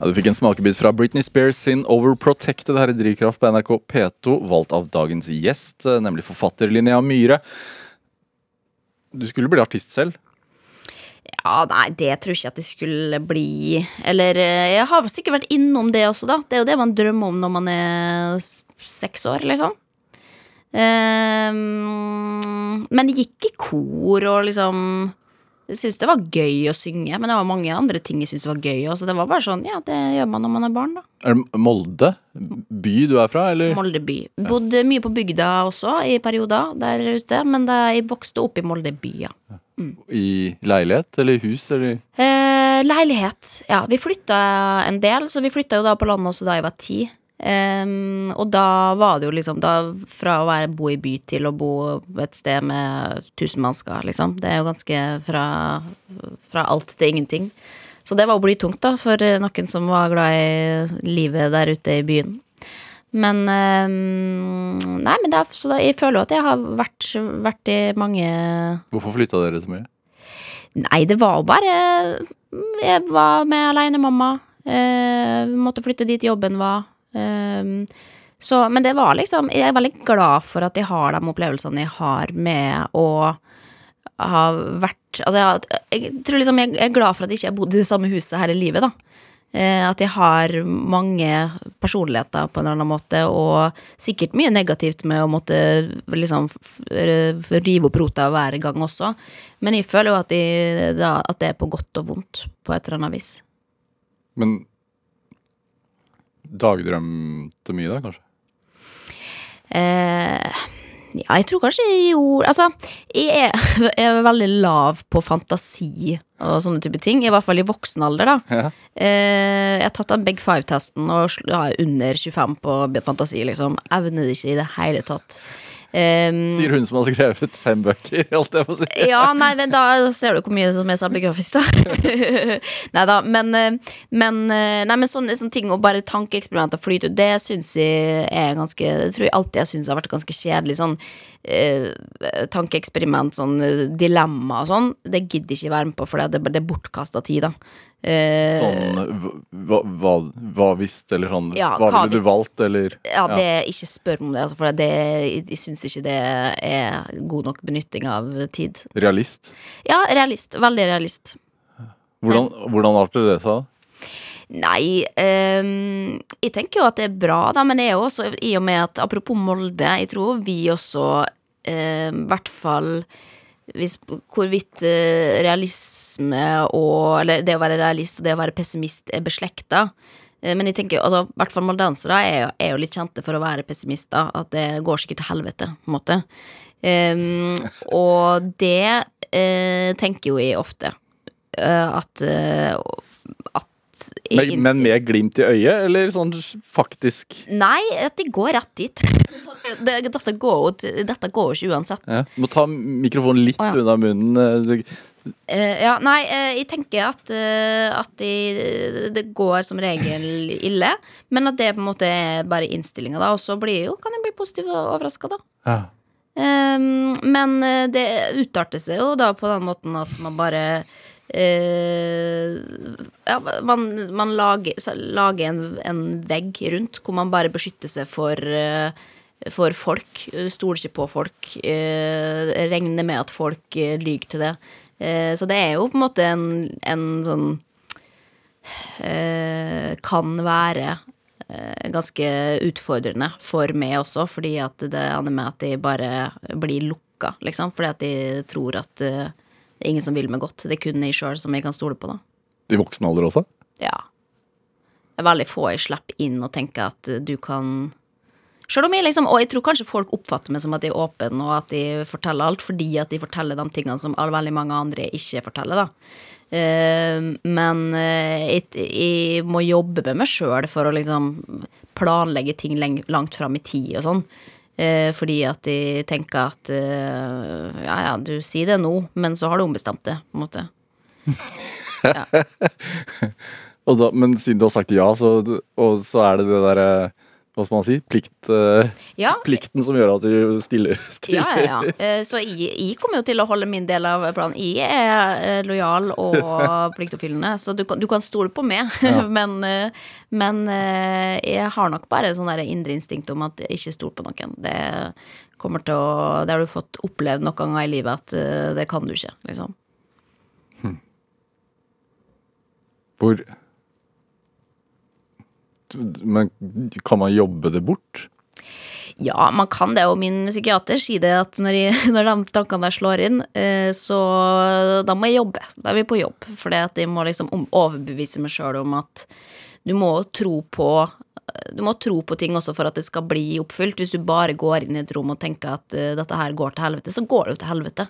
du fikk en smakebit fra Britney Spears sin Overprotected her i Drivkraft på NRK P2, valgt av dagens gjest, eh, nemlig forfatter Linnea Myhre. Du skulle bli artist selv?
Ja, nei, det tror jeg ikke at det skulle bli. Eller eh, jeg har sikkert vært innom det også, da. Det er jo det man drømmer om når man er seks år, liksom. Ehm, men det gikk i kor og liksom Jeg syntes det var gøy å synge, men det var mange andre ting jeg syntes var gøy. Så det var bare sånn, ja, det gjør man når man er barn, da.
Er det Molde? By du er fra, eller?
Molde by. Bodde mye på bygda også i perioder der ute, men da jeg vokste opp i Molde by, ja.
I leilighet eller hus, eller?
Eh, leilighet. Ja, vi flytta en del, så vi flytta jo da på landet også da jeg var ti. Em, og da var det jo liksom da, Fra å være, bo i by til å bo et sted med tusen mennesker, liksom. Det er jo ganske fra, fra alt til ingenting. Så det var jo blytungt, da, for noen som var glad i livet der ute i byen. Men um, Nei, men er, så da, jeg føler jo at jeg har vært, vært i mange
Hvorfor flytta dere så mye?
Nei, det var jo bare Jeg var med alenemamma. Eh, måtte flytte dit jobben var. Eh, så, men det var liksom Jeg er veldig glad for at jeg har de opplevelsene jeg har med å ha vært Altså, jeg, jeg tror liksom jeg er glad for at jeg ikke har bodd i det samme huset hele livet, da. Eh, at jeg har mange personligheter på en eller annen måte, og sikkert mye negativt med å måtte liksom rive opp rota hver gang også. Men jeg føler jo at, jeg, da, at det er på godt og vondt, på et eller annet vis.
Men dagdrømte mye, da, kanskje?
Eh, ja, jeg tror kanskje jeg gjorde Altså, jeg er, jeg er veldig lav på fantasi og sånne type ting. I hvert fall i voksen alder, da.
Ja.
Eh, jeg har tatt den Big Five-testen og er under 25 på fantasi, liksom. Evner det ikke i det hele tatt. Um,
Sier hun som har skrevet fem bøker, holdt jeg på å si.
ja, nei, men da ser du hvor mye som er selvbiografisk, da. nei da, men, eh, men, eh, nei, men sånne, sånne ting og bare tankeeksperimenter flyter ut, det syns jeg er ganske Det tror jeg alltid jeg syns har vært ganske kjedelig. Sånn eh, tankeeksperiment, sånn eh, dilemma og sånn, det gidder jeg ikke være med på, for det, det er bortkasta tid, da. Eh,
Sånn hva, hva, hva hvis, eller sånn
Ja,
Hva ville du
hvis?
valgt, eller
Ja, det, ikke spør om det, altså, for det, jeg syns ikke det er god nok benytting av tid.
Realist.
Ja, realist. Veldig realist.
Hvordan, hvordan arter det seg?
Nei, um, jeg tenker jo at det er bra, da, men det er jo også i og med at apropos Molde, jeg tror vi også i um, hvert fall hvis, hvorvidt eh, realisme og Eller det å være realist og det å være pessimist er beslekta. Eh, Men jeg tenker altså, i hvert fall moldansere er, jo- er jo litt kjente for å være pessimister. At det går sikkert til helvete, på en måte. Um, og det uh, tenker jo jeg ofte. At
Men, men med glimt i øyet, eller sånn faktisk
Nei, at de går rett dit. dette, går jo, dette går jo ikke uansett.
ja. Må ta mikrofonen litt
oh, ja.
unna munnen. Uh,
Eh, ja, nei, eh, jeg tenker at, uh, at de, det går som regel ille. Men at det på en måte er bare innstillinga, da. Og så blir jo, kan jeg bli positivt overraska, da.
Ja.
Um, men det utarter seg jo da på den måten at man bare Ja, man, man lager, lager en, en vegg rundt hvor man bare beskytter seg for eh, for folk. Stoler ikke på folk. Eh, regner med at folk eh, lyver til det. Eh, så det er jo på en måte en, en sånn eh, Kan være eh, ganske utfordrende for meg også, fordi at det ender med at de bare blir lukka, liksom. Fordi at de tror at eh, det er ingen som vil meg godt. Det er kun jeg sjøl som jeg kan stole på, da.
I voksen alder også?
Ja. Det er veldig få jeg slipper inn og tenker at eh, du kan Selv om jeg liksom, Og jeg tror kanskje folk oppfatter meg som at jeg er åpen, og at de forteller alt, fordi at de forteller de tingene som all- veldig mange andre ikke forteller, da. Eh, men eh, jeg, jeg må jobbe med meg sjøl for å liksom planlegge ting langt fram i tid og sånn. Eh, fordi at de tenker at eh, ja ja, du sier det nå, men så har du ombestemt det, på en måte.
Og da, men siden du har sagt ja, så, og så er det det derre Hva skal man si? Plikt, eh,
Ja,
plikten som gjør at du stiller. stiller.
Ja, ja, ja. Eh, Så jeg, jeg kommer jo til å holde min del av planen. Jeg er eh, lojal og pliktoppfyllende, så du kan, du kan stole på meg. men eh, men eh, jeg har nok bare sånn indre instinkt om at jeg ikke stoler på noen. Det kommer til å Det har du fått opplevd noen ganger i livet at det kan du ikke, liksom.
Hvor Men kan man jobbe det bort?
Ja, man kan det, og min psykiater sier det at når, jeg, når de tankene der slår inn, eh, så da må jeg jobbe. Da er vi på jobb. For jeg må liksom overbevise meg sjøl om at du må tro på du må tro på ting også for at det skal bli oppfylt. Hvis du bare går inn i et rom og tenker at eh, dette her går til helvete, så går det jo til helvete.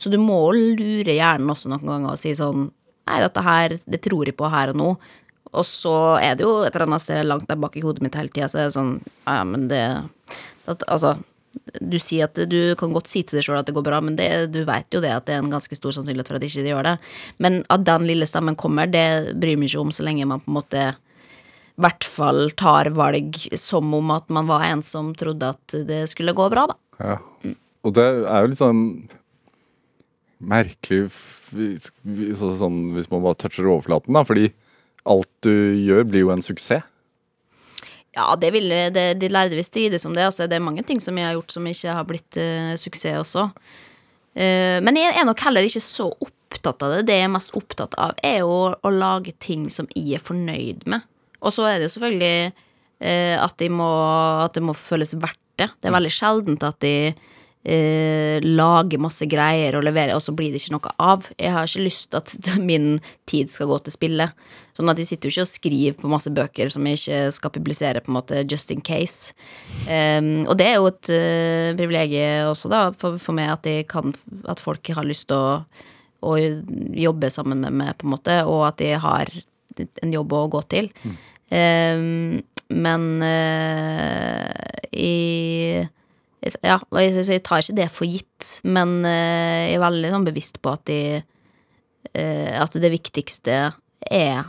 Så du må lure hjernen også noen ganger og si sånn Nei, dette her, det tror jeg på her og nå. Og så er det jo et eller annet sted langt der bak i hodet mitt hele tida, så er det sånn Ja, men det at, Altså, du sier at du kan godt si til deg sjøl at det går bra, men det, du veit jo det at det er en ganske stor sannsynlighet for at ikke det gjør det. Men at den lille stemmen kommer, det bryr meg ikke om så lenge man på en måte i hvert fall tar valg som om at man var en som trodde at det skulle gå bra, da.
Ja. Og det er jo litt sånn merkelig sånn, hvis man bare toucher overflaten, da. Fordi alt du gjør, blir jo en suksess.
Ja, det vil, det, de lærde vil strides om det. Altså, det er mange ting som jeg har gjort som ikke har blitt uh, suksess også. Uh, men jeg er nok heller ikke så opptatt av det. Det jeg er mest opptatt av, er jo å lage ting som jeg er fornøyd med. Og så er det jo selvfølgelig uh, at, de må, at det må føles verdt det. Det er veldig sjeldent at de eh, lager masse greier og levere, og så blir det ikke noe av. Jeg har ikke lyst til at min tid skal gå til spille. Sånn at de sitter jo ikke og skriver på masse bøker som jeg ikke skal publisere, på en måte, just in case. Um, og det er jo et uh, privilegium også, da, for, for meg, at, de kan, at folk har lyst til å, å jobbe sammen med meg, på en måte, og at de har en jobb å gå til. Um, men uh, i ja, jeg, jeg tar ikke det for gitt, men eh, jeg er veldig sånn bevisst på at de At det viktigste er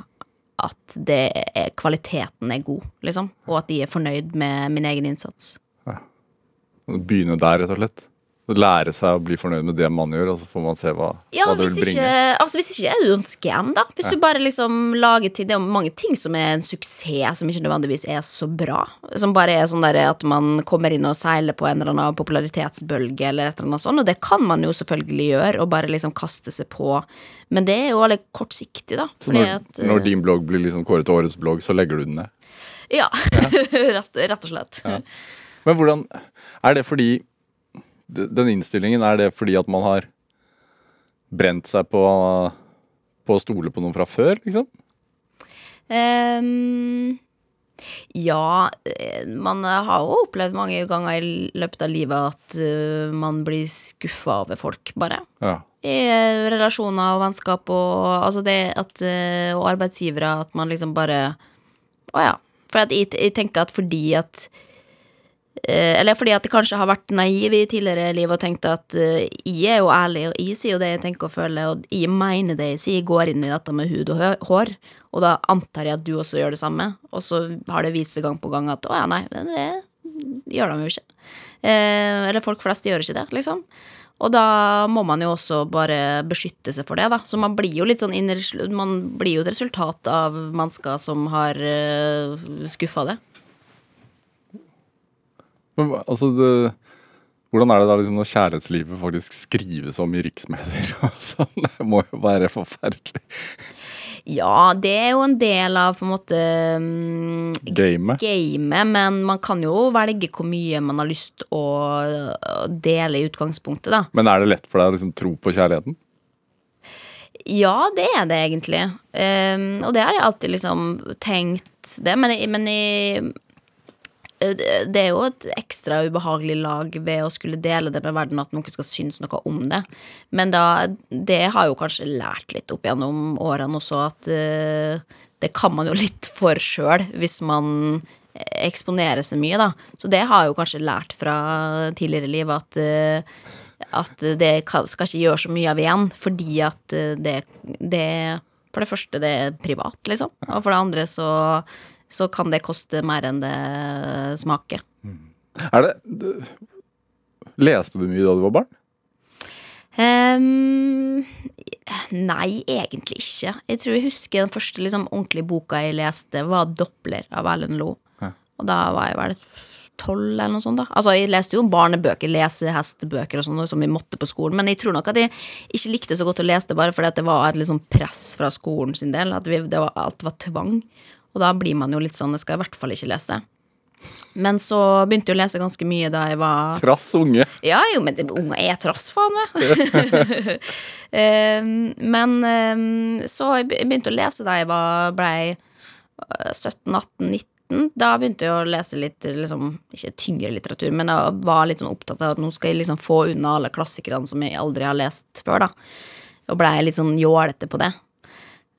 at er, kvaliteten er god, liksom. Og at de er fornøyd med min egen innsats.
Begynne der, rett og slett. Lære seg å bli fornøyd med det man gjør, og så får man se hva,
Ja,
hva det
vil
vil
ikke,
bringe.
altså hvis ikke det er scam, da. Hvis du bare liksom lager til Det er mange ting som er en suksess, som ikke nødvendigvis er så bra. Som bare er sånn der at man kommer inn og seiler på en eller annen popularitetsbølge, eller et eller annet sånt. Og det kan man jo selvfølgelig gjøre, og bare liksom kaste seg på. Men det er jo veldig kortsiktig, da.
Så når,
at, eh,
når din blogg blir liksom kåret til årets blogg, så legger du den ned.
Ja, rett, rett og slett.
Men hvordan Er det fordi Den innstillingen, er det fordi at man har brent seg på på å stole på noen fra før, liksom?
Um, ja, man har jo opplevd mange ganger i løpet av livet at uh, man blir skuffa over folk, bare.
Ja.
I eh, relasjoner og vennskap og altså det at uh, Og arbeidsgivere, at man liksom bare Å ja. For at jeg, jeg tenker at fordi at Eller fordi at jeg kanskje har vært naiv i tidligere liv og tenkt at eh, jeg er jo ærlig, og jeg sier jo det jeg tenker og føler, og jeg mener det jeg sier, jeg går inn i dette med hud og hår, og da antar jeg at du også gjør det samme, og så har det vist seg gang på gang at å ja, nei, det, gjør de jo ikke. Eh, eller folk flest gjør ikke det, liksom. Og da må man jo også bare beskytte seg for det, da. Så man blir jo litt sånn Man blir jo et resultat av mennesker som har skuffa det.
Men, altså, det, hvordan er det da liksom når kjærlighetslivet faktisk skrives om i riksmedier? sånn? det må jo være forferdelig.
Ja, det er jo en del av på en måte mm,
Gamet.
Game, men man kan jo velge hvor mye man har lyst å dele i utgangspunktet, da.
Men er det lett for deg å liksom tro på kjærligheten?
Ja, det er det egentlig. Um, og det har jeg alltid liksom tenkt det, men, men jeg det er jo et ekstra ubehagelig lag ved å skulle dele det med verden at noen skal synes noe om det. Men da, det har jo kanskje lært litt opp gjennom årene også, at uh, det kan man jo litt for sjøl hvis man eksponerer seg mye, da. Så det har jeg jo kanskje lært fra tidligere liv, at uh, at det skal ikke gjøre så mye av igjen, fordi at eh, det, det For det første, det er privat, liksom. Og for det andre så, så kan det koste mer enn det smaker.
Er det, du, Leste du mye da du var barn?
Um, nei, egentlig ikke. Jeg tror jeg husker den første liksom, ordentlige boka jeg leste, var 'Doppler' av Erlend Loe. Og da var jeg vel tolv eller noe sånt. da Altså Jeg leste jo barnebøker, lesehestebøker og sånn som vi måtte på skolen, men jeg tror nok at jeg ikke likte så godt å lese det bare fordi at det var et liksom press fra skolen sin del. At vi, det var, alt var tvang. Og da blir man jo litt sånn Jeg skal i hvert fall ikke lese. Men så begynte jeg å lese ganske mye da jeg var
Trass unge.
Ja, jo, men unger unge er trass, faen meg. um, men så så jeg begynte å lese da jeg var, blei 17-18-19. Da begynte jeg å lese litt liksom, ikke tyngre litteratur, men jeg var litt sånn opptatt av at nå skal jeg liksom få unna alle klassikerne som jeg aldri har lest før, da. Og blei litt sånn jålete på det.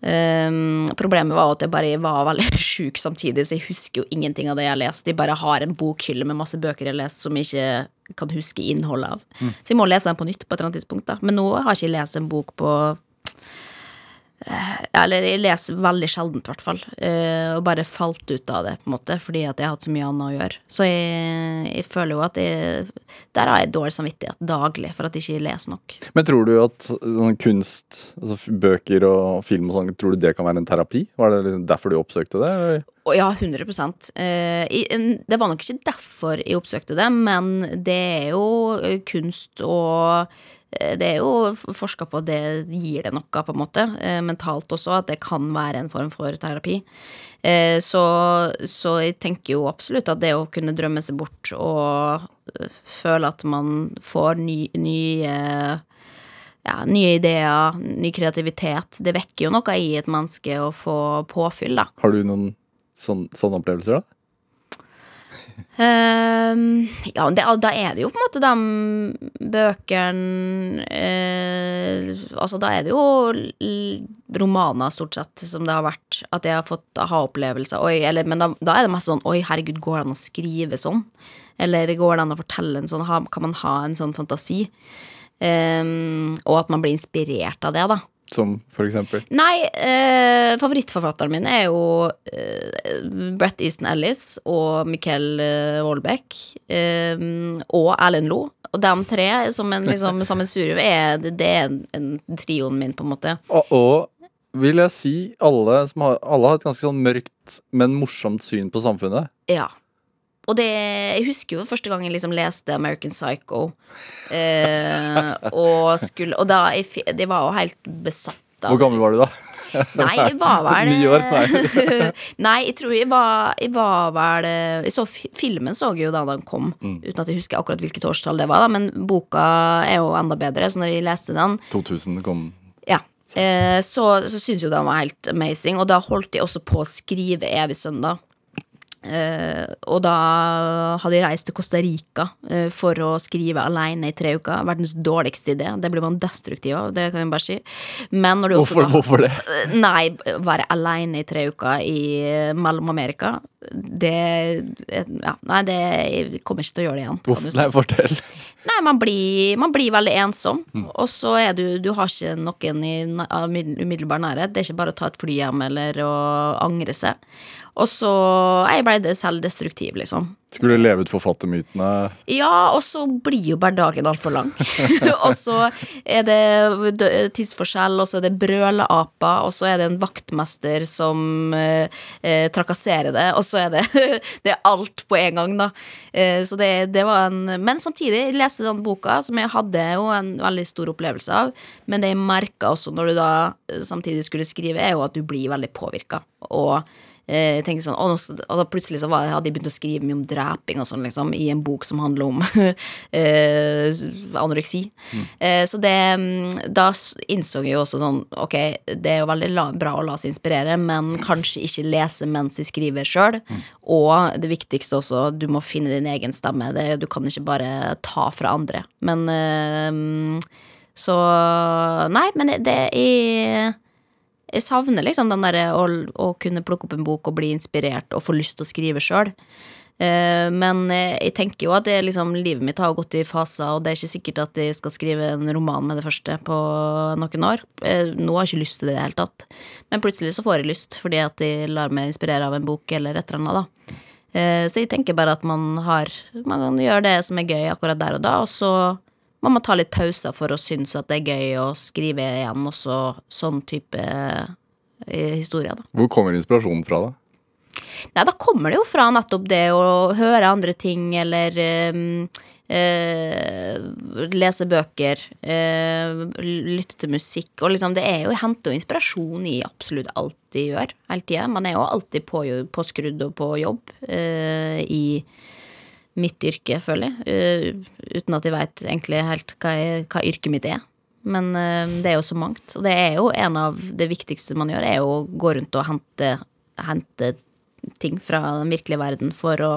Um, problemet var at jeg bare var veldig sjuk samtidig, så jeg husker jo ingenting av det jeg har lest. Jeg bare har en bokhylle med masse bøker jeg har lest som jeg ikke kan huske innholdet av. Mm. Så jeg må lese den på nytt på et eller annet tidspunkt. da Men nå har jeg ikke lest en bok på eller jeg leser veldig sjeldent, i hvert fall. Uh, og bare falt ut av det, på en måte, fordi at jeg har hatt så mye annet å gjøre. Så jeg, jeg føler jo at jeg Der har jeg dårlig samvittighet daglig for at jeg ikke leser nok.
Men tror du at sånn kunst, altså bøker og film og sånn, tror du det kan være en terapi? Var det derfor du oppsøkte det? Eller?
Ja, 100 uh, Det var nok ikke derfor jeg oppsøkte det, men det er jo kunst og Eh, det er jo forska på at det gir det noe, på en måte, eh, mentalt også, at det kan være en form for terapi. Eh, så, så, jeg tenker jo absolutt at det å kunne drømme seg bort og føle at man får nye ja, nye ideer, ny kreativitet, det vekker jo noe i et menneske å få påfyll, da.
Har du noen sånne, sånne opplevelser, da?
Um, ja, det, da er det jo på en måte de bøkene uh, Altså, da er det jo romaner, stort sett, som det har vært. At jeg har fått aha-opplevelser. Men da, da, er det mest sånn Oi, herregud, går det an å skrive sånn? Eller går det an å fortelle en sånn? Kan man ha en sånn fantasi? Um, og at man blir inspirert av det, da.
Som for eksempel?
Nei, eh, favorittforfatteren min er jo eh, Brett Easton Ellis og Michael eh, Waalbeck. Eh, og Erlend Lo. Og de tre som en liksom, sammensurium er det er en, en trioen min, på en måte.
Og, og vil jeg si alle, som har, alle har et ganske sånn mørkt, men morsomt syn på samfunnet.
Ja. Og det, jeg husker jo første gang jeg liksom leste American Psycho. Eh, og, skulle, og da jeg, Det var jo helt besatt
av Hvor gammel var du da?
Nei, jeg var vel
Ni år? Nei.
nei, jeg tror jeg var, jeg var vel jeg så, Filmen så jeg jo da den kom, mm. uten at jeg husker akkurat hvilket årstall det var. Da, men boka er jo enda bedre, så når jeg leste den
2000 kom
Ja. Eh, så så syns jo den var helt amazing. Og da holdt jeg også på å skrive Evig søndag. Uh, og da hadde jeg reist til Costa Rica uh, for å skrive alene i tre uker. Verdens dårligste idé. Det blir man destruktiv av, det kan jeg bare si. Men når du
hvorfor, da, hvorfor det?
Nei, være alene i tre uker i Mellom-Amerika, det Ja, nei, det jeg kommer ikke til å gjøre det igjen.
Hvorfor? Nei, fortell.
Nei, man blir, man blir veldig ensom. Mm. Og så er du Du har ikke noen i umiddelbar nærhet. Det er ikke bare å ta et fly hjem eller å angre seg. Og så Jeg ble det selvdestruktiv, liksom.
Skulle du leve ut forfattermytene?
Ja, og så blir jo bare dagen altfor lang. og så er det tidsforskjell, og så er det brøleaper, og så er det en vaktmester som eh, eh trakasserer det, og så er det Det er alt på en gang, da. Eh, så det, det, var en Men samtidig, jeg leste den boka, som jeg hadde jo en veldig stor opplevelse av, men det jeg merka også når du da eh, samtidig skulle skrive, er jo at du blir veldig påvirka. Og Eh, tenkte sånn, og, nå, og da plutselig så var, hadde jeg begynt å skrive mye om dreping og sånn, liksom, i en bok som handler om eh, anoreksi. Mm. Eh, så det mm, Da innså jeg jo også sånn Ok, det er jo veldig la, bra å la seg inspirere, men kanskje ikke lese mens de skriver sjøl. Mm. Og det viktigste også, du må finne din egen stemme. Det, du kan ikke bare ta fra andre. Men eh, Så Nei, men det er jeg savner liksom den derre å, å, kunne plukke opp en bok og bli inspirert og få lyst til å skrive sjøl. Eh, men jeg tenker jo at det, liksom, livet mitt har gått i faser, og det er ikke sikkert at jeg skal skrive en roman med det første på noen år. Eh, nå har jeg ikke lyst til det i det hele tatt. Men plutselig så får jeg lyst, fordi at jeg lar meg inspirere av en bok eller et eller annet, da. Eh, så jeg tenker bare at man har Man kan gjøre det som er gøy akkurat der og da, og så man må ta litt pauser for å synes at det er gøy å skrive igjen også sånn type eh, historier, da.
Hvor kommer inspirasjonen fra, da?
Nei, da kommer det jo fra nettopp det å høre andre ting, eller um, uh, lese bøker, uh, lytte til musikk. Og liksom, det er jo hente inspirasjon i absolutt alt de gjør, hele tida. Man er jo alltid på, påskrudd og på jobb uh, i mitt yrke, føler jeg. eh, uten at jeg veit egentlig helt hva, jeg, hva yrket mitt er. Men eh, det er jo så mangt. Og det er jo en av det viktigste man gjør, er jo å gå rundt og hente, hente ting fra den virkelige verden for å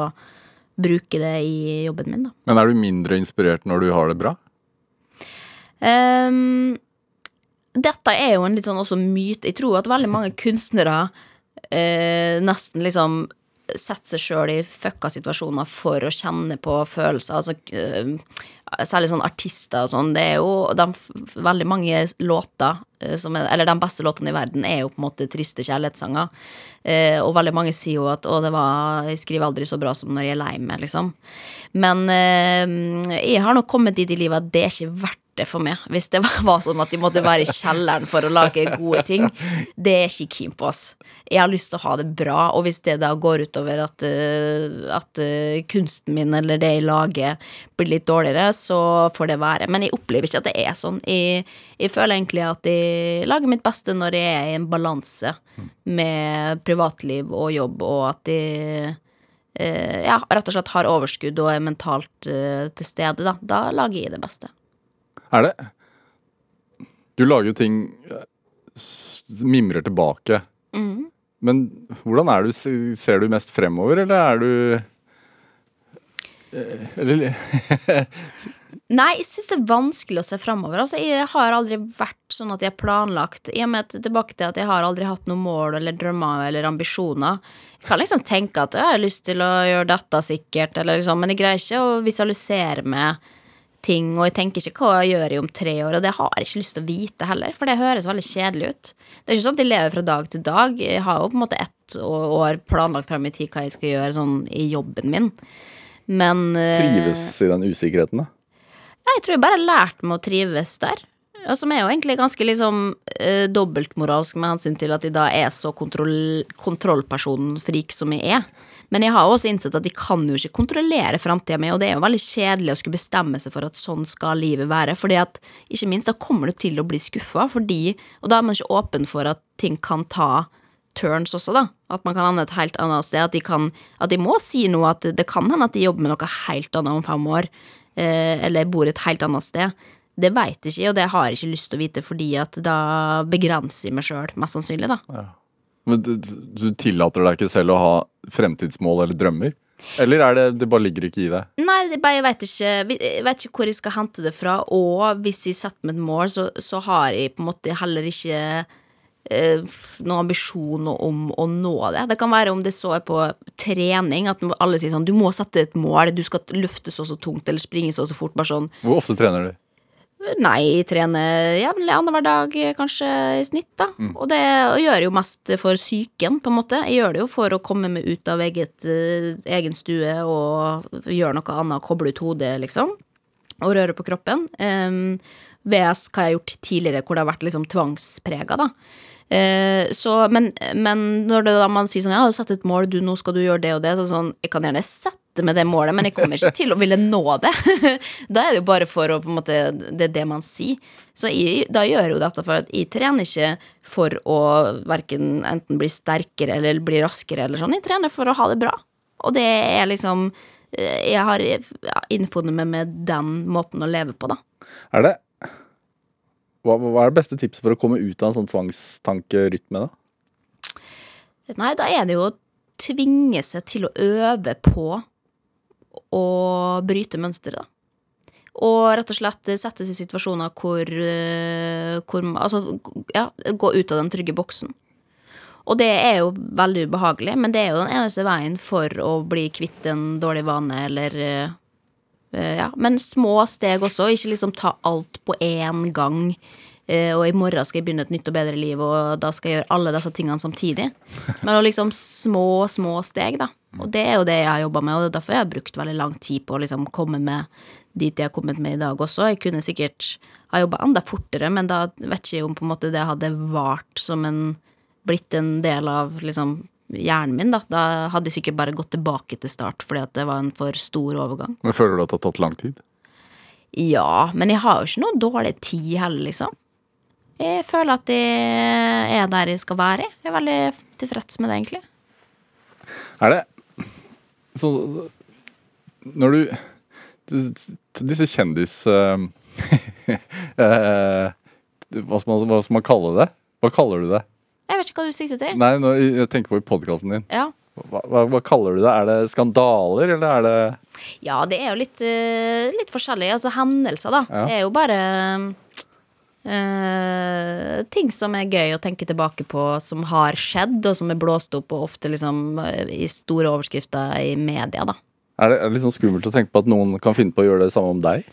bruke det i jobben min, da.
Men er du mindre inspirert når du har det bra?
Um, dette er jo en litt sånn også myte. Jeg tror at veldig mange kunstnere uh, nesten liksom setter seg sjøl i fucka situasjoner for å kjenne på følelser. Altså, eh, særlig sånn artister og sånn. Det er jo de, veldig mange låter eh, som er, Eller de beste låtene i verden er jo på en måte triste kjærlighetssanger. Eh, og veldig mange sier jo at 'å, det var Jeg skriver aldri så bra som når jeg er lei meg', liksom. Men jeg har nok kommet dit i livet at det er ikke verdt det for meg. Hvis det var, sånn at de måtte være i kjelleren for å lage gode ting. Det er ikke keen på, oss. Jeg har lyst til å ha det bra, og hvis det da går utover at, eh, at eh, kunsten min eller det jeg lager, blir litt dårligere, så får det være. Men jeg opplever ikke at det er sånn. Jeg, jeg føler egentlig at jeg lager mitt beste når jeg er i en balanse med privatliv og jobb, og at jeg eh, ja, rett og slett har overskudd og er mentalt til stede, da. Da lager jeg det beste.
Er det? Du lager jo ting eh, mimrer tilbake.
Mm.
Men hvordan er du? Ser du mest fremover, eller er du eh, Eller
Nei, jeg syns det er vanskelig å se framover. Altså, jeg har aldri vært sånn at jeg har planlagt. I og med tilbake til at jeg har aldri hatt noe mål eller drømmer eller ambisjoner. Jeg kan liksom tenke at jeg har lyst til å gjøre dette sikkert, eller liksom, men jeg greier ikke å visualisere meg ting, og jeg tenker ikke hva jeg gjør i om tre år, og det har jeg ikke lyst til å vite heller, for det høres veldig kjedelig ut. Det er ikke sånn at jeg lever fra dag til dag. Jeg har jo på en måte ett år planlagt frem i tid hva jeg skal gjøre sånn i jobben min. Men eh,
trives i den usikkerheten, da?
jeg tror jeg bare har lært meg å trives der. Og som er jo egentlig ganske liksom eh, dobbeltmoralsk med hensyn til at de da er så kontroll, kontrollpersonfrik som jeg er. Men jeg har også innsett at de kan jo ikke kontrollere framtida mi, og det er jo veldig kjedelig å skulle bestemme seg for at sånn skal livet være. Fordi at, ikke minst, da kommer du til å bli skuffa, fordi Og da er man ikke åpen for at ting kan ta turns også, da. At man kan ende et helt annet sted. At de, kan, at de må si noe, at det kan hende at de jobber med noe helt annet om fem år. Eh, eller bor et helt annet sted. Det veit jeg ikke, og det har jeg ikke lyst til å vite, fordi at da begrenser jeg meg sjøl, mest sannsynlig, da.
Men du, du tillater deg ikke selv å ha fremtidsmål eller drømmer? Eller er det, det bare ligger ikke i deg?
Nei, det bare, jeg vet ikke, jeg vet ikke hvor jeg skal hente det fra, og hvis jeg setter meg et mål, så, så har jeg på en måte heller ikke eh, noen ambisjon om å nå det. Det kan være om det så er på trening, at alle sier sånn Du må sette et mål, du skal løfte så og så tungt eller springe så og så fort. Bare sånn
Hvor ofte trener du?
Nei, jeg trener jevnlig annenhver dag, kanskje i snitt, da. Og det gjør jeg jo mest for psyken, på en måte. Jeg gjør det jo for å komme meg ut av eget, eh, egen stue og gjøre noe annet, koble ut hodet, liksom. Og røre på kroppen. Um, VS hva jeg har gjort tidligere, hvor det har vært liksom tvangsprega, da. Eh, så, men, men når det da man sier sånn Ja, du satt et mål, du, nå skal du gjøre det og det. Så sånn, jeg kan gjerne sette med det målet, men jeg kommer ikke til å ville nå det. da er det jo bare for å på en måte Det er det man sier. Så jeg, da gjør jeg jo dette for at jeg trener ikke for å verken enten bli sterkere eller bli raskere eller sånn. Jeg trener for å ha det bra. Og det er liksom eh, Jeg har innfunnet meg med den måten å leve på, da.
Er det hva, hva er det beste tipset for å komme ut av en sånn tvangstankerytme, da?
Nei, da er det jo å tvinge seg til å øve på å bryte mønsteret, da. Og rett og slett settes i situasjoner hvor, eh, hvor Altså, ja, gå ut av den trygge boksen. Og det er jo veldig ubehagelig, men det er jo den eneste veien for å bli kvitt en dårlig vane, eller eh, eh, Ja, men små steg også. Ikke liksom ta alt på én gang. eh, Og i morgen skal jeg begynne et nytt og bedre liv, og da skal jeg gjøre alle disse tingene samtidig. Men liksom små, små steg, da. Og det er jo det jeg har jobba med, og det er derfor jeg har brukt veldig lang tid på å liksom komme med dit jeg har kommet med i dag også. Jeg kunne sikkert ha jobba enda fortere, men da vet ikke jeg om på en måte det hadde vart som en blitt en del av liksom hjernen min, da. Da hadde jeg sikkert bare gått tilbake til start, fordi at det var en for stor overgang.
Men føler du at det har tatt lang tid?
Ja, men jeg har jo ikke noe dårlig tid heller, liksom. Jeg føler at jeg er der jeg skal være. Jeg er veldig tilfreds med det, egentlig.
Er det sånn Når du Disse kjendis... eh, eh, hva, skal man, hva skal man kalle det? Hva kaller du det?
Jeg vet ikke hva du sikter til.
Nei, nå, jeg tenker på i podkasten din.
Ja.
Hva, hva, hva kaller du det? Er det skandaler, eller er det
ja, det er jo litt, eh, litt forskjellig. Altså hendelser, da.
Ja.
Det er jo bare eh, ting som er gøy å tenke tilbake på, som har skjedd, og som er blåst opp, og ofte liksom eh, i store overskrifter i media, da.
Er det, er det litt sånn skummelt å tenke på at noen kan finne på å gjøre det samme om deg?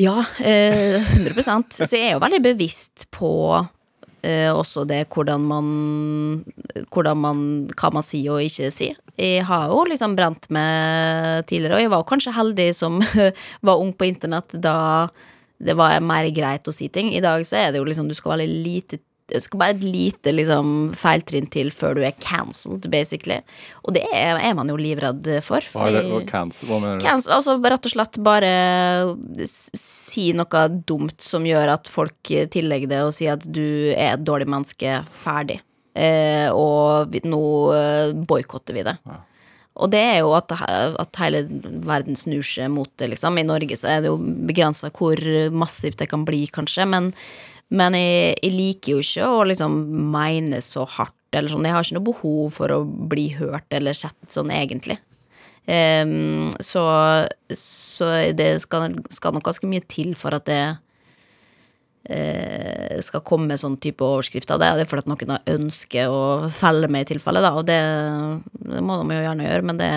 Ja, uh, 100% Så jeg er jo veldig bevisst på uh, også det hvordan man, hvordan man Hva man sier og ikke sier. Jeg har jo liksom brent meg tidligere, og jeg var kanskje heldig som var ung på internett da det var mer greit å si ting. I dag så er det jo liksom Du skal være lite det skal bare et lite liksom, feiltrinn til før du er cancelled, basically. Og det er, er man jo livredd for.
Hva, er det, hva, cancel, hva mener du?
Cancel, altså rett og slett bare si noe dumt som gjør at folk tillegger det og sier at du er et dårlig menneske, ferdig. Eh, og nå eh, boikotter vi det. Og det er jo at, at hele verden snur seg mot det, liksom. I Norge så er det jo begrensa hvor massivt det kan bli, kanskje, men, men jeg, jeg liker jo ikke å liksom mene så hardt eller sånn. Jeg har ikke noe behov for å bli hørt eller sett sånn, egentlig. Um, så, så det skal, skal nok ganske mye til for at det skal komme sånn type overskrifter. Det er fordi at noen har ønsket å felle meg i tilfelle, da, og det, det må de jo gjerne gjøre, men det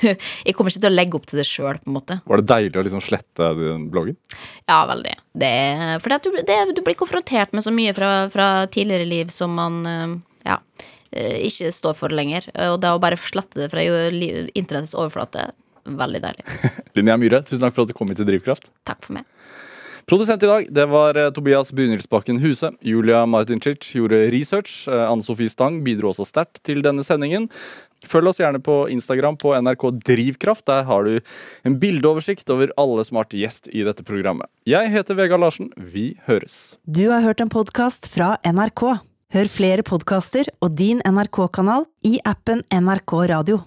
Jeg kommer ikke til å legge opp til det sjøl, på en måte.
Var det deilig å liksom slette den bloggen?
Ja, veldig. Det, fordi at du, det, du blir konfrontert med så mye fra, fra tidligere liv som man eh, ja, eh, ikke står for lenger. Og det å bare slette det fra internettets overflate, veldig deilig.
Linnea Myhre, tusen takk for at du kom hit til Drivkraft.
Takk for meg.
Produsent i dag det var eh, Tobias Brynildsbakken Huse. Julia Martincic gjorde research. Eh, Anne Sofie Stang bidro også sterkt til denne sendingen. Følg oss gjerne på Instagram på NRK Drivkraft. Der har du en bildeoversikt over alle som har vært gjest i dette programmet. Jeg heter Vegard Larsen. Vi høres.
Du har hørt en podkast fra NRK. Hør flere podkaster og din NRK-kanal i appen NRK Radio.